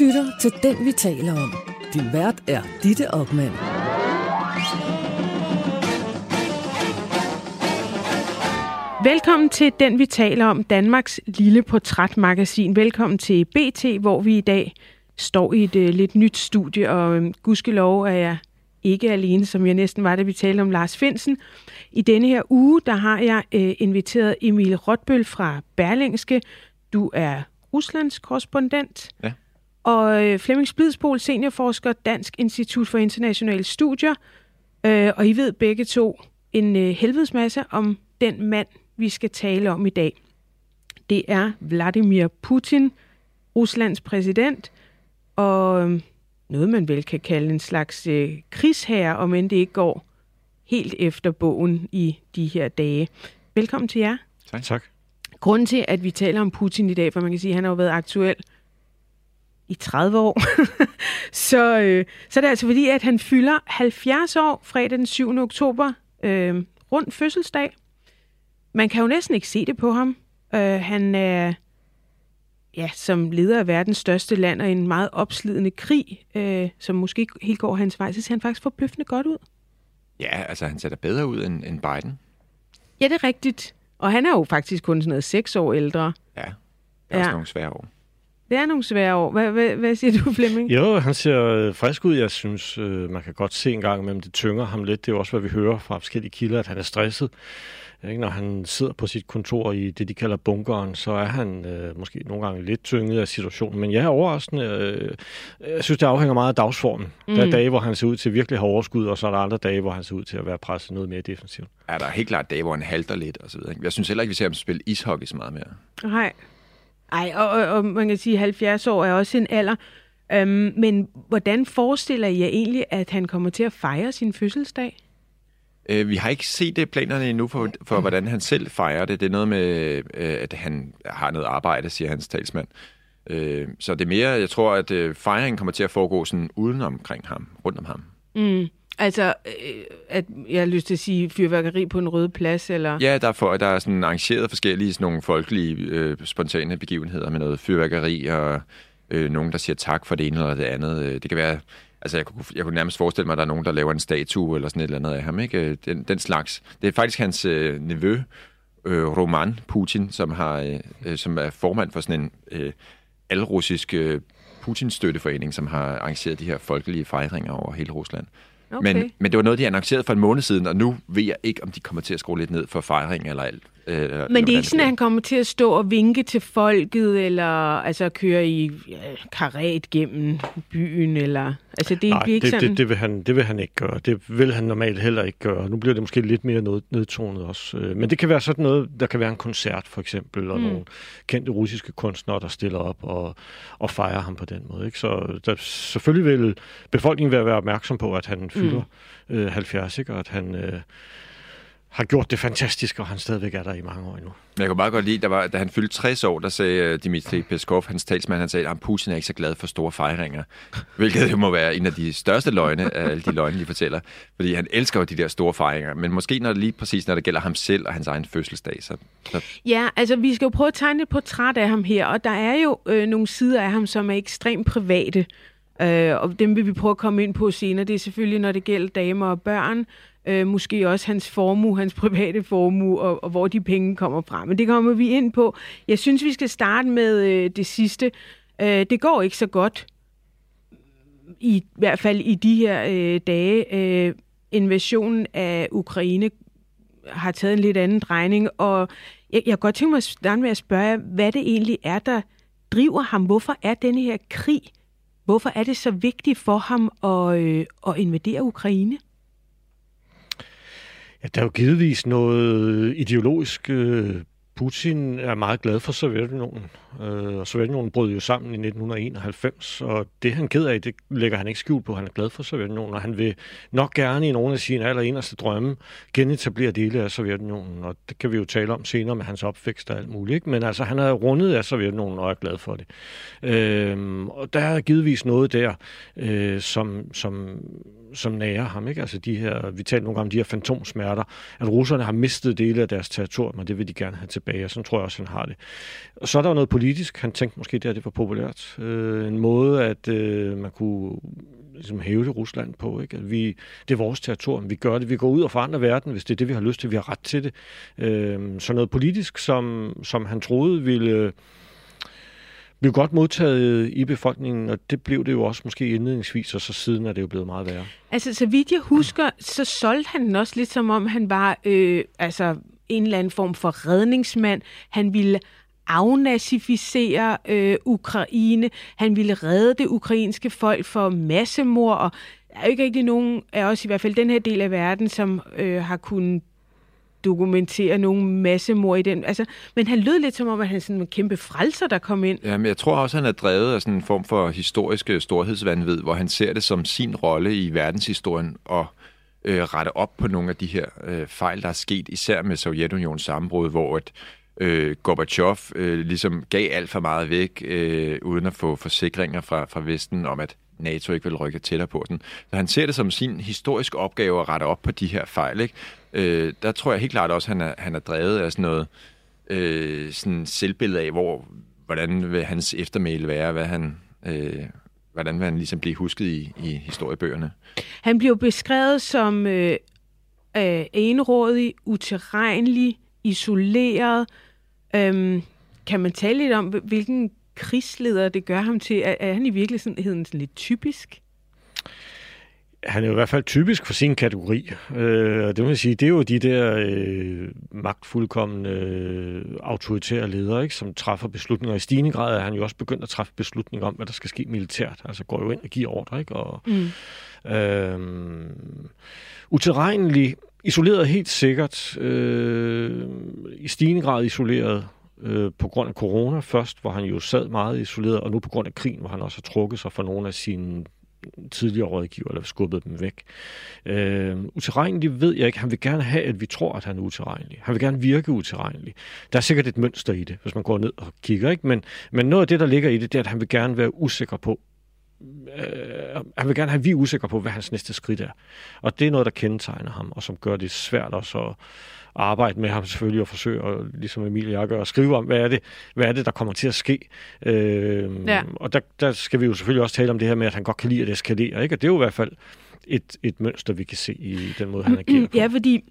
lytter til Den, vi taler om. Din vært er Ditte Ockmann. Velkommen til Den, vi taler om, Danmarks lille portrætmagasin. Velkommen til BT, hvor vi i dag står i et uh, lidt nyt studie, og um, gudskelov er jeg ikke alene, som jeg næsten var, da vi talte om Lars Finsen. I denne her uge, der har jeg uh, inviteret Emil Rotbøl fra Berlingske. Du er Ruslands korrespondent. Ja. Og uh, Flemming Splidsbol, seniorforsker, Dansk Institut for Internationale Studier. Uh, og I ved begge to en uh, helvedes masse om den mand, vi skal tale om i dag. Det er Vladimir Putin, Ruslands præsident, og øhm, noget man vel kan kalde en slags øh, krigsherre, om end det ikke går helt efter bogen i de her dage. Velkommen til jer. Tak. Tak. Grunden til, at vi taler om Putin i dag, for man kan sige, at han har jo været aktuel i 30 år, så, øh, så er det altså fordi, at han fylder 70 år fredag den 7. oktober, øh, rundt fødselsdag. Man kan jo næsten ikke se det på ham. Øh, han er, ja, som leder af verdens største land og i en meget opslidende krig, øh, som måske ikke helt går hans vej, så ser han faktisk forbløffende godt ud. Ja, altså han ser da bedre ud end, end Biden. Ja, det er rigtigt. Og han er jo faktisk kun sådan noget seks år ældre. Ja, det er ja. også nogle svære år. Det er nogle svære år. Hvad, hvad, hvad siger du, Flemming? Jo, han ser øh, frisk ud. Jeg synes, øh, man kan godt se en gang imellem, det tynger ham lidt. Det er jo også, hvad vi hører fra forskellige kilder, at han er stresset. Ikke? Når han sidder på sit kontor i det, de kalder bunkeren, så er han øh, måske nogle gange lidt tynget af situationen. Men jeg er overraskende. Øh, jeg synes, det afhænger meget af dagsformen. Mm. Der er Mm. dage, hvor han ser ud til virkelig at have overskud, og så er der andre dage, hvor han ser ud til at være presset noget mere defensivt. Ja, der er helt klart dage, hvor han halter lidt og så videre. Jeg synes heller ikke, vi ser ham spille ishockey så meget mere. Nej. Ej, og, og, og man kan sige, at 70 år er også en alder. Øhm, men hvordan forestiller I jer egentlig, at han kommer til at fejre sin fødselsdag? Øh, vi har ikke set det planerne endnu for, for, hvordan han selv fejrer det. Det er noget med, øh, at han har noget arbejde, siger hans talsmand. Øh, så det er mere, jeg tror, at øh, fejringen kommer til at foregå sådan uden omkring ham, rundt om ham. Mm. Altså, øh, at jeg har lyst til at sige fyrværkeri på en rød plads, eller... Ja, der er, for, der er sådan arrangeret forskellige sådan nogle folkelige, øh, spontane begivenheder med noget fyrværkeri og øh, nogen, der siger tak for det ene eller det andet. Øh, det kan være, altså jeg kunne, jeg kunne nærmest forestille mig, at der er nogen, der laver en statue eller sådan et eller andet af ham, ikke? Øh, den, den slags. Det er faktisk hans øh, nevø, øh, Roman Putin, som, har, øh, som er formand for sådan en øh, alrussisk øh, Putin-støtteforening, som har arrangeret de her folkelige fejringer over hele Rusland. Okay. Men, men det var noget, de annoncerede for en måned siden, og nu ved jeg ikke, om de kommer til at skrue lidt ned for fejring eller alt. Øh, Men det er ikke sådan, at han kommer til at stå og vinke til folket, eller altså køre i ja, karet gennem byen, eller... Altså, det Nej, bliver ikke det, sådan... det, det, vil han, det vil han ikke gøre. Det vil han normalt heller ikke gøre. Nu bliver det måske lidt mere ned, nedtonet også. Øh, Men det kan være sådan noget, der kan være en koncert for eksempel, og Mm. mm. nogle kendte russiske kunstnere, der stiller op og, og fejrer ham på den måde. Ikke? Så der, selvfølgelig vil befolkningen være, være opmærksom på, at han fylder mm. øh, 70, ikke? og at han øh, har gjort det fantastisk, og han stadigvæk er der i mange år endnu. Men jeg kunne bare godt lide, der var, da han fyldte 60 år, der sagde øh, Dmitri Peskov, hans talsmand, han sagde, at Putin er ikke så glad for store fejringer. Hvilket jo må være en af de største løgne af alle de løgne, de fortæller. Fordi han elsker jo de der store fejringer. Men måske når det lige præcis, når det gælder ham selv og hans egen fødselsdag, så, så Ja, altså vi skal jo prøve at tegne et portræt af ham her, og der er jo øh, nogle sider af ham, som er ekstremt private, øh, og dem vil vi prøve at komme ind på senere. Det er selvfølgelig, når det gælder damer og børn, øh, måske også hans formue, hans private formue, og, og hvor de penge kommer fra. Men det kommer vi ind på. Jeg synes, vi skal starte med øh, det sidste. Øh, det går ikke så godt, i hvert fald i de her øh, dage. Øh, invasionen af Ukraine har taget en lidt anden drejning, og jeg, jeg kan godt tænke mig at starte med at spørge hvad det egentlig er, der driver ham. Hvorfor er denne her krig, hvorfor er det så vigtigt for ham at, øh, at invadere Ukraine? Ja, der er jo givetvis noget øh, ideologisk. Øh, Putin er meget glad for Sovjetunionen, øh, og Sovjetunionen brød jo sammen i 1991, og det han keder ked af, det lægger han ikke skjult på. Han er glad for Sovjetunionen, og han vil nok gerne i nogle af sine allerinderste drømme genetablere dele af Sovjetunionen, og det kan vi jo tale om senere med hans opvækst og alt muligt. Ikke? Men altså, han er rundet af Sovjetunionen og er glad for det. Øhm, og der er givetvis noget der, øh, som, som som nærer ham. Ikke? Altså de her, vi talte nogle gange om de her fantomsmerter, at russerne har mistet dele af deres territorium, og det vil de gerne have tilbage, og sådan tror jeg også, han har det. Og så er der noget politisk. Han tænkte måske, det, at det var populært. Øh, en måde, at øh, man kunne ligesom hæve det Rusland på. Ikke? At vi, det er vores territorium, vi gør det. Vi går ud og forandrer verden, hvis det er det, vi har lyst til. Vi har ret til det. Øh, så noget politisk, som, som han troede ville blev godt modtaget i befolkningen, og det blev det jo også måske indledningsvis, og så siden er det jo blevet meget værre. Altså, så vidt jeg husker, så solgte han den også lidt som om, han var øh, altså, en eller anden form for redningsmand. Han ville afnazificere øh, Ukraine. Han ville redde det ukrainske folk for massemord, og der er jo ikke rigtig nogen af os, i hvert fald den her del af verden, som øh, har kunnet dokumentere nogle massemor i den. Altså, men han lød lidt som om, at han sådan en kæmpe frelser, der kom ind. Ja, men jeg tror også, at han er drevet af sådan en form for historiske storhedsvandvid, hvor han ser det som sin rolle i verdenshistorien og øh, rette op på nogle af de her øh, fejl, der er sket, især med Sovjetunionens sammenbrud, hvor et øh, Gorbachev øh, ligesom gav alt for meget væk, øh, uden at få forsikringer fra, fra Vesten om, at NATO ikke vil rykke tættere på den. Så han ser det som sin historiske opgave at rette op på de her fejl. Ikke? Øh, der tror jeg helt klart også, at han er, han er drevet af sådan noget øh, sådan selvbillede af, hvor, hvordan vil hans eftermæle være, hvad han, øh, hvordan vil han ligesom blive husket i, i historiebøgerne. Han bliver beskrevet som øh, øh, enrådig, uterrenelig, isoleret. Øhm, kan man tale lidt om, hvilken krigsleder det gør ham til? Er, er han i virkeligheden sådan lidt typisk? Han er jo i hvert fald typisk for sin kategori. Øh, det må jeg sige, det er jo de der øh, magtfuldkommende øh, autoritære ledere, ikke, som træffer beslutninger. I stigende grad er han jo også begyndt at træffe beslutninger om, hvad der skal ske militært. Altså går jo ind og giver ordre. Ikke? Og, mm. øh, uterrenelig, isoleret helt sikkert, øh, i stigende grad isoleret øh, på grund af corona først, hvor han jo sad meget isoleret, og nu på grund af krigen, hvor han også har trukket sig fra nogle af sine tidligere rådgiver, eller skubbet dem væk. Øh, utilregnelig ved jeg ikke. Han vil gerne have, at vi tror, at han er utilregnelig. Han vil gerne virke utilregnelig. Der er sikkert et mønster i det, hvis man går ned og kigger. Ikke? Men, men noget af det, der ligger i det, det er, at han vil gerne være usikker på, øh, han vil gerne have, at vi er usikre på, hvad hans næste skridt er. Og det er noget, der kendetegner ham, og som gør det svært også at arbejde med ham selvfølgelig og forsøge, at, ligesom Emilie og jeg gør, at skrive om, hvad er det, hvad er det der kommer til at ske. Øh, ja. Og der, der skal vi jo selvfølgelig også tale om det her med, at han godt kan lide at eskalere, ikke? og det er jo i hvert fald et, et mønster, vi kan se i den måde, han agerer på. Ja, fordi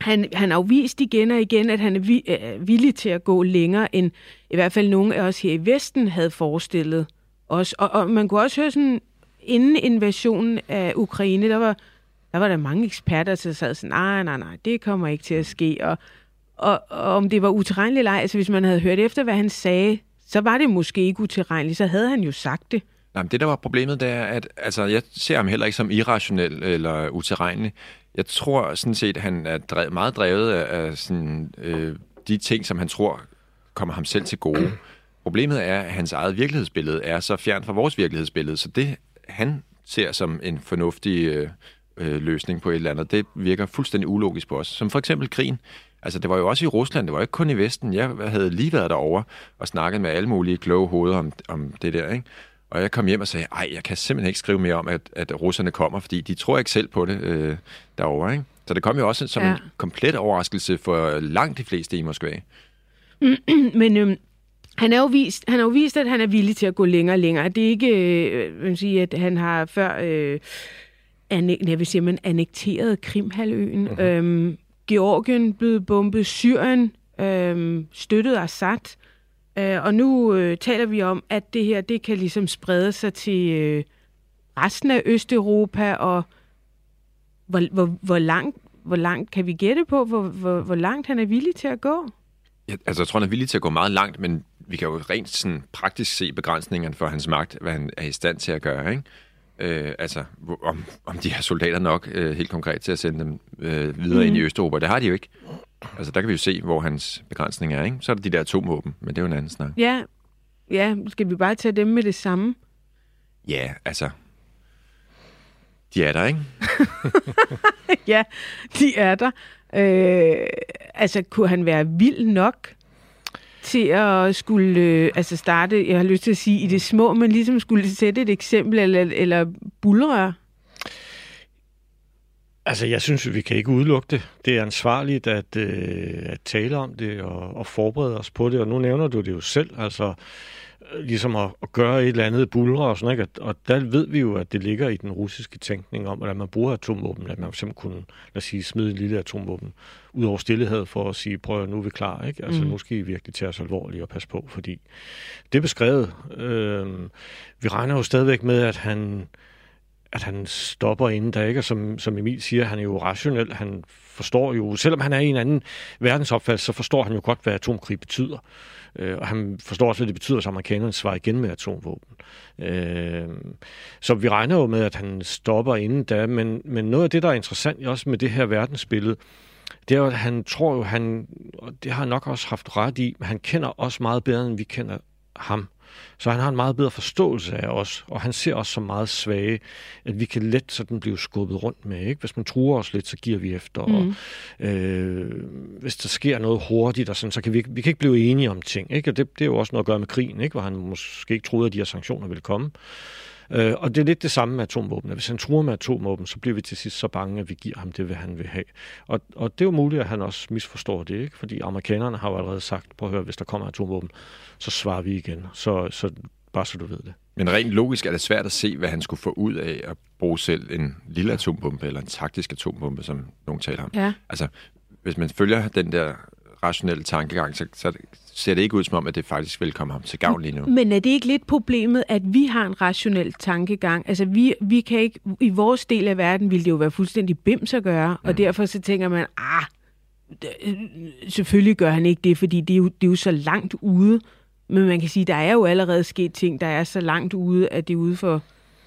han, han har jo vist igen og igen, at han er vi, er villig til at gå længere, end i hvert fald nogle af os her i Vesten havde forestillet os. Og, og man kunne også høre sådan, inden invasionen af Ukraine, der var der var der mange eksperter, der sad sådan, nej, nej, nej, det kommer ikke til at ske. Og, og, og om det var utilregneligt eller ej, altså hvis man havde hørt efter, hvad han sagde, så var det måske ikke utilregneligt, så havde han jo sagt det. Nej, men det, der var problemet, det er, at altså, jeg ser ham heller ikke som irrationel eller utilregnelig. Jeg tror sådan set, at han er drevet, meget drevet af, af sådan, øh, de ting, som han tror kommer ham selv til gode. Problemet er, at hans eget virkelighedsbillede er så fjern fra vores virkelighedsbillede, så det, han ser som en fornuftig øh, øh, løsning på et eller andet. Det virker fuldstændig ulogisk på os. Som for eksempel krigen. Altså, det var jo også i Rusland, det var ikke kun i Vesten. Jeg havde lige været derovre og snakket med alle mulige kloge hoveder om, om det der, ikke? Og jeg kom hjem og sagde, ej, jeg kan simpelthen ikke skrive mere om, at, at russerne kommer, fordi de tror ikke selv på det øh, derovre, ikke? Så det kom jo også som ja. en komplet overraskelse for langt de fleste i Moskva. Men øhm, han, er jo vist, han har jo vist, at han er villig til at gå længere og længere. Det er ikke, øh, vil sige, at han har før... Øh, jeg vil sige, man annekteret Krimhaløen. Uh-huh. Øhm, Georgien blev bombet, Syrien øhm, støttet Assad. Øh, og nu øh, taler vi om, at det her det kan ligesom sprede sig til øh, resten af Østeuropa, og hvor, hvor, hvor, langt, hvor langt kan vi gætte på, hvor, hvor, hvor langt han er villig til at gå? Ja, altså, jeg tror, han er villig til at gå meget langt, men vi kan jo rent sådan praktisk se begrænsningerne for hans magt, hvad han er i stand til at gøre. Ikke? Øh, altså, om, om de har soldater nok øh, helt konkret til at sende dem øh, videre mm. ind i mhm. Østeuropa. Det har de jo ikke. Altså, der kan vi jo se, hvor hans begrænsning er. Ikke? Så er der de der atomvåben, men det er jo en anden snak. Ja, ja skal vi bare tage dem med det samme? Ja, altså, de er der, ikke? ja, de er der. Øh, altså, kunne han være vild nok til at skulle øh, altså starte, jeg har lyst til at sige, i det små, men ligesom skulle sætte et eksempel eller, eller bulre? Altså, jeg synes, vi kan ikke udelukke det. Det er ansvarligt at, øh, at tale om det og, og forberede os på det. Og nu nævner du det jo selv. Altså, ligesom at, at gøre et eller andet bulre og sådan, ikke? Og der ved vi jo, at det ligger i den russiske tænkning om, at man bruger atomvåben, at man simpelthen kunne, lad os sige, smide en lille atomvåben ud over stillhed for at sige, prøv at nu er vi klar, ikke? Altså, mm. nu skal I virkelig tage os alvorligt og passe på, fordi det er beskrevet. Øh, vi regner jo stadigvæk med, at han at han stopper inden der, ikke? Og som, som Emil siger, han er jo rationel, han forstår jo, selvom han er i en anden verdensopfattelse, så forstår han jo godt, hvad atomkrig betyder. Øh, Øh, og han forstår også, hvad det betyder, at amerikanerne svarer igen med atomvåben. Øh, så vi regner jo med, at han stopper inden da, men, men noget af det, der er interessant også med det her verdensbillede, det er jo, at han tror jo, han, og det har han nok også haft ret i, men han kender os meget bedre, end vi kender ham. Så han har en meget bedre forståelse af os, og han ser os som meget svage, at vi kan let sådan blive skubbet rundt med. Ikke? Hvis man truer os lidt, så giver vi efter. Mm. Og, øh, hvis der sker noget hurtigt, og sådan, så kan vi, vi kan ikke blive enige om ting. Ikke? Og det, det er jo også noget at gøre med krigen, ikke? hvor han måske ikke troede, at de her sanktioner ville komme. Øh, og det er lidt det samme med atomvåben. Hvis han truer med atomvåben, så bliver vi til sidst så bange, at vi giver ham det, hvad han vil have. Og, og det er jo muligt, at han også misforstår det, ikke? fordi amerikanerne har jo allerede sagt, på at høre, hvis der kommer atomvåben, så svarer vi igen. Så, så bare så du ved det. Men rent logisk er det svært at se, hvad han skulle få ud af at bruge selv en lille atombombe, eller en taktisk atombombe, som nogen taler om. Ja. Altså, hvis man følger den der rationelle tankegang, så, så ser det ikke ud som om, at det faktisk vil komme ham til gavn lige nu. Men er det ikke lidt problemet, at vi har en rationel tankegang? Altså, vi, vi kan ikke, i vores del af verden ville det jo være fuldstændig bims at gøre, mm. og derfor så tænker man, ah, selvfølgelig gør han ikke det, fordi det er jo, det er jo så langt ude. Men man kan sige, der er jo allerede sket ting, der er så langt ude, at det er ude for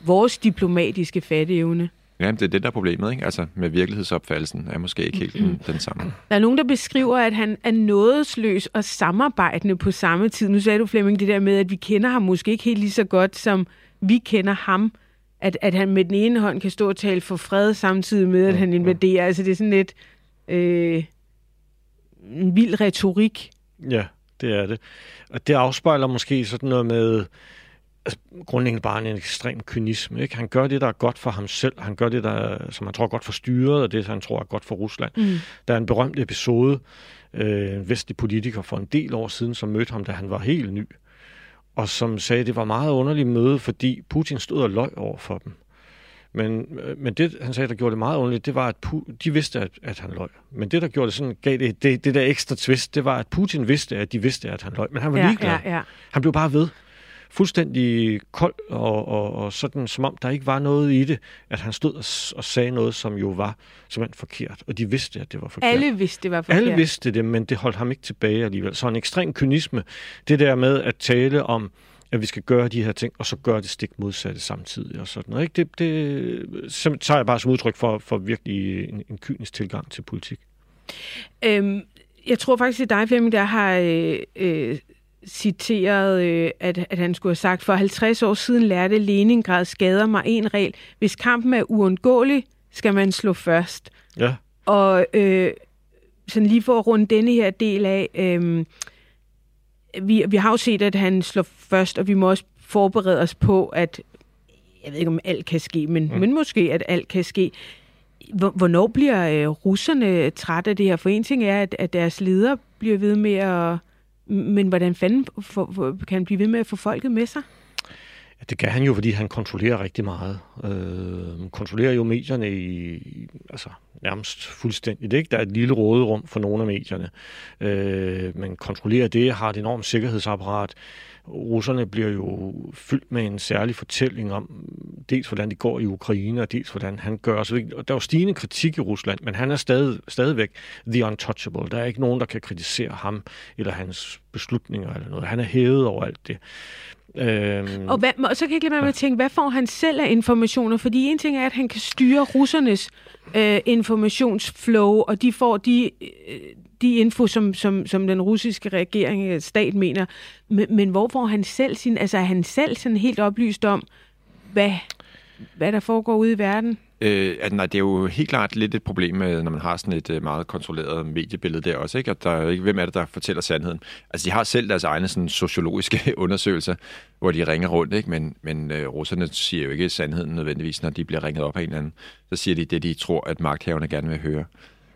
vores diplomatiske fatteevne. Ja, det er det, der er problemet, ikke? Altså, med virkelighedsopfattelsen er måske ikke helt den, den samme. Der er nogen, der beskriver, at han er nådesløs og samarbejdende på samme tid. Nu sagde du, Flemming, det der med, at vi kender ham måske ikke helt lige så godt, som vi kender ham. At, at han med den ene hånd kan stå og tale for fred, samtidig med, at han invaderer. Altså, det er sådan lidt øh, en vild retorik. Ja, det er det. Og det afspejler måske sådan noget med altså, grundlæggende bare en ekstrem kynisme. Ikke? Han gør det, der er godt for ham selv. Han gør det, der, som han tror er godt for styret, og det, han tror er godt for Rusland. Mm. Der er en berømt episode, øh, vestlig politiker for en del år siden, som mødte ham, da han var helt ny, og som sagde, at det var meget underligt møde, fordi Putin stod og løg over for dem. Men, øh, men det, han sagde, der gjorde det meget underligt, det var, at Pu- de vidste, at, at han løg. Men det, der gjorde det sådan, gav det, det, det der ekstra twist, det var, at Putin vidste, at de vidste, at han løg. Men han var Ja, ligeglad. ja, ja. Han blev bare ved. Fuldstændig kold, og, og, og sådan, som om der ikke var noget i det, at han stod og, og sagde noget, som jo var simpelthen forkert. Og de vidste, at det var forkert. Alle vidste, det var forkert. Alle vidste det, men det holdt ham ikke tilbage alligevel. Så en ekstrem kynisme, det der med at tale om, at vi skal gøre de her ting, og så gøre det stik modsatte samtidig og sådan noget. Ikke? Det, det tager jeg bare som udtryk for, for virkelig en, en kynisk tilgang til politik. Øhm, jeg tror faktisk, er dig, Flemming, der har øh, øh, citeret, øh, at, at han skulle have sagt, for 50 år siden lærte Leningrad skader mig en regel. Hvis kampen er uundgåelig, skal man slå først. Ja, Og øh, sådan lige for at runde denne her del af, øh, vi, vi har jo set, at han slår først, og vi må også forberede os på, at jeg ved ikke, om alt kan ske, men, mm. men måske, at alt kan ske. Hvor- Hvornår bliver øh, russerne trætte af det her? For en ting er, at, at deres ledere bliver ved med at... Men hvordan fanden for, for, kan han blive ved med at få folket med sig? Ja, det kan han jo, fordi han kontrollerer rigtig meget. Øh, kontrollerer jo medierne i, altså nærmest fuldstændigt. Ikke? Der er et lille råderum for nogle af medierne. Øh, men kontrollerer det, har et enormt sikkerhedsapparat. Russerne bliver jo fyldt med en særlig fortælling om, dels hvordan det går i Ukraine, og dels hvordan han gør. Så der er jo stigende kritik i Rusland, men han er stadig, stadigvæk the untouchable. Der er ikke nogen, der kan kritisere ham eller hans beslutninger eller noget. Han er hævet over alt det. Øhm, Og, hvad, og så kan jeg ikke lade være med at tænke, hvad får han selv af informationer? Fordi en ting er, at han kan styre russernes øh, informationsflow, og de får de, øh, de info, som, som, som den russiske regering, øh, stat mener. Men, men hvor får han selv sin... Altså er han selv sådan helt oplyst om, hvad, hvad der foregår ude i verden? Øh, at, nej, det er jo helt klart lidt et problem, øh, når man har sådan et øh, meget kontrolleret mediebillede der også, ikke? At der er ikke, hvem er det, der fortæller sandheden? Altså, de har selv deres egne sådan, sociologiske undersøgelser, hvor de ringer rundt, ikke? Men, men øh, russerne siger jo ikke sandheden nødvendigvis, når de bliver ringet op af en eller anden. Så siger de det, de tror, at magthaverne gerne vil høre.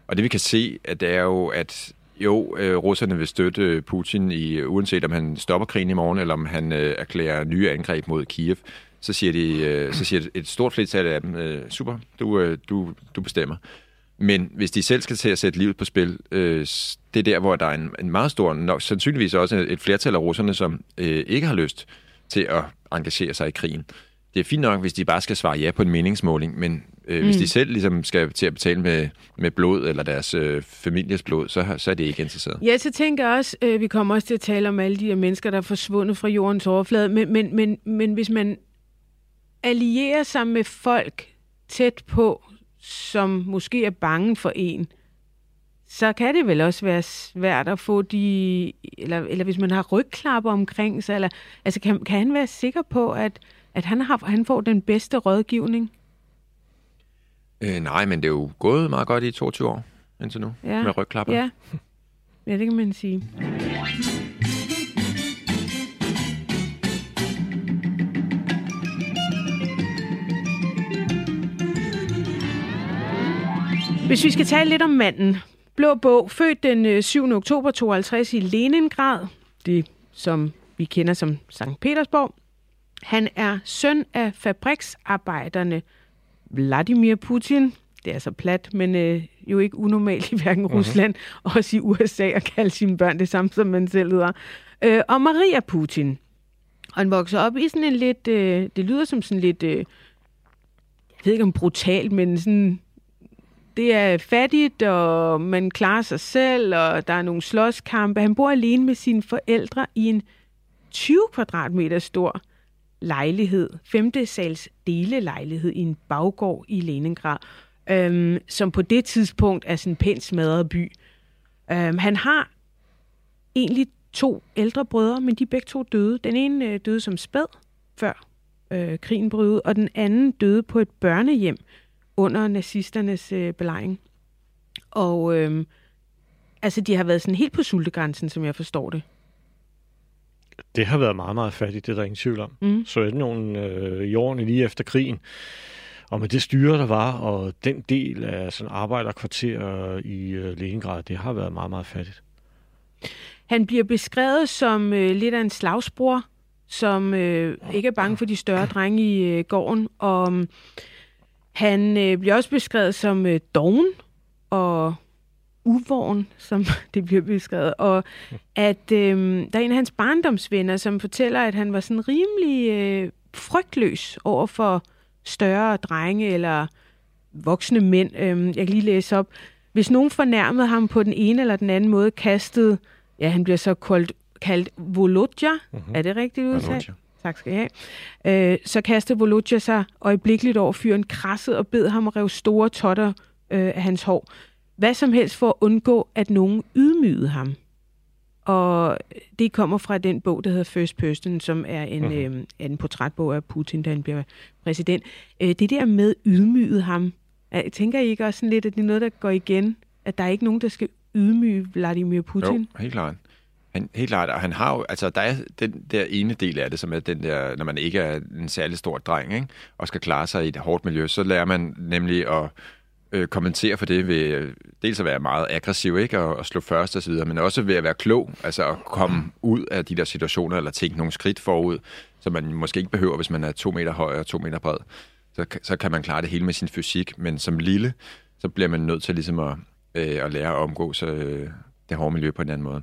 Og det vi kan se, at det er jo, at jo, øh, russerne vil støtte Putin, i uanset om han stopper krigen i morgen, eller om han øh, erklærer nye angreb mod Kiev så siger, de, øh, så siger et stort flertal af dem, øh, super, du, øh, du, du bestemmer. Men hvis de selv skal til at sætte livet på spil, øh, det er der, hvor der er en, en meget stor, nok sandsynligvis også et flertal af russerne, som øh, ikke har lyst til at engagere sig i krigen. Det er fint nok, hvis de bare skal svare ja på en meningsmåling, men øh, mm. hvis de selv ligesom skal til at betale med, med blod eller deres øh, families blod, så, så er det ikke interesseret. Ja, så tænker jeg også, øh, vi kommer også til at tale om alle de her mennesker, der er forsvundet fra jordens overflade, men, men, men, men hvis man alliere sig med folk tæt på, som måske er bange for en, så kan det vel også være svært at få de, eller, eller hvis man har rygklapper omkring sig, eller, altså kan, kan han være sikker på, at, at han, har, han får den bedste rådgivning? Øh, nej, men det er jo gået meget godt i 22 år indtil nu, ja. med rygklapper. Ja. ja, det kan man sige. Hvis vi skal tale lidt om manden. Blå Bog, født den 7. Øh, oktober 52 i Leningrad, det som vi kender som Sankt Petersborg. Han er søn af fabriksarbejderne Vladimir Putin. Det er så plat, men øh, jo ikke unormalt i hverken. Rusland og også i USA at kalde sine børn det samme, som man selv hedder. Øh, og Maria Putin. Og han vokser op i sådan en lidt, øh, det lyder som sådan lidt, øh, jeg ved ikke om brutalt, men sådan det er fattigt, og man klarer sig selv, og der er nogle slåskampe. Han bor alene med sine forældre i en 20 kvadratmeter stor lejlighed, femte sals delelejlighed i en baggård i Leningrad, øhm, som på det tidspunkt er sådan en pænt smadret by. Øhm, han har egentlig to ældre brødre, men de er begge to døde. Den ene øh, døde som spæd, før øh, krigen brød og den anden døde på et børnehjem, under nazisternes øh, belejring. Og øh, altså, de har været sådan helt på sultegrænsen, som jeg forstår det. Det har været meget, meget fattigt, det er der ingen tvivl om. Mm. Sovjetunionen øh, i årene lige efter krigen, og med det styre, der var, og den del af sådan arbejderkvarter i øh, Leningrad, det har været meget, meget fattigt. Han bliver beskrevet som øh, lidt af en slagsbror, som øh, ikke er bange for de større drenge i øh, gården, og han øh, bliver også beskrevet som øh, doven og uvåren, som det bliver beskrevet, og at øh, der er en af hans barndomsvenner, som fortæller, at han var sådan rimelig øh, frygtløs over for større drenge eller voksne mænd. Øh, jeg kan lige læse op. Hvis nogen fornærmede ham på den ene eller den anden måde, kastede, ja, han bliver så kaldt, kaldt Volodja. Mm-hmm. Er det rigtigt udtalt? Tak skal I have. Øh, så kastede Volodja sig øjeblikkeligt over fyren, krassede og bed ham at rive store totter øh, af hans hår. Hvad som helst for at undgå, at nogen ydmygede ham. Og det kommer fra den bog, der hedder First Person, som er en, uh-huh. øh, en portrætbog af Putin, da han bliver præsident. Øh, det der med ydmygede ham, jeg tænker I ikke også sådan lidt, at det er noget, der går igen? At der er ikke nogen, der skal ydmyge Vladimir Putin? Jo, helt klart. Han, helt klart, og han har jo, altså der er den der ene del af det, som er den der, når man ikke er en særlig stor dreng, ikke, og skal klare sig i et hårdt miljø, så lærer man nemlig at øh, kommentere for det ved øh, dels at være meget aggressiv, ikke, og, og slå først og videre, men også ved at være klog, altså at komme ud af de der situationer, eller tænke nogle skridt forud, som man måske ikke behøver, hvis man er to meter høj og to meter bred. Så, så kan man klare det hele med sin fysik, men som lille, så bliver man nødt til ligesom at, øh, at lære at omgås øh, det hårde miljø på en anden måde.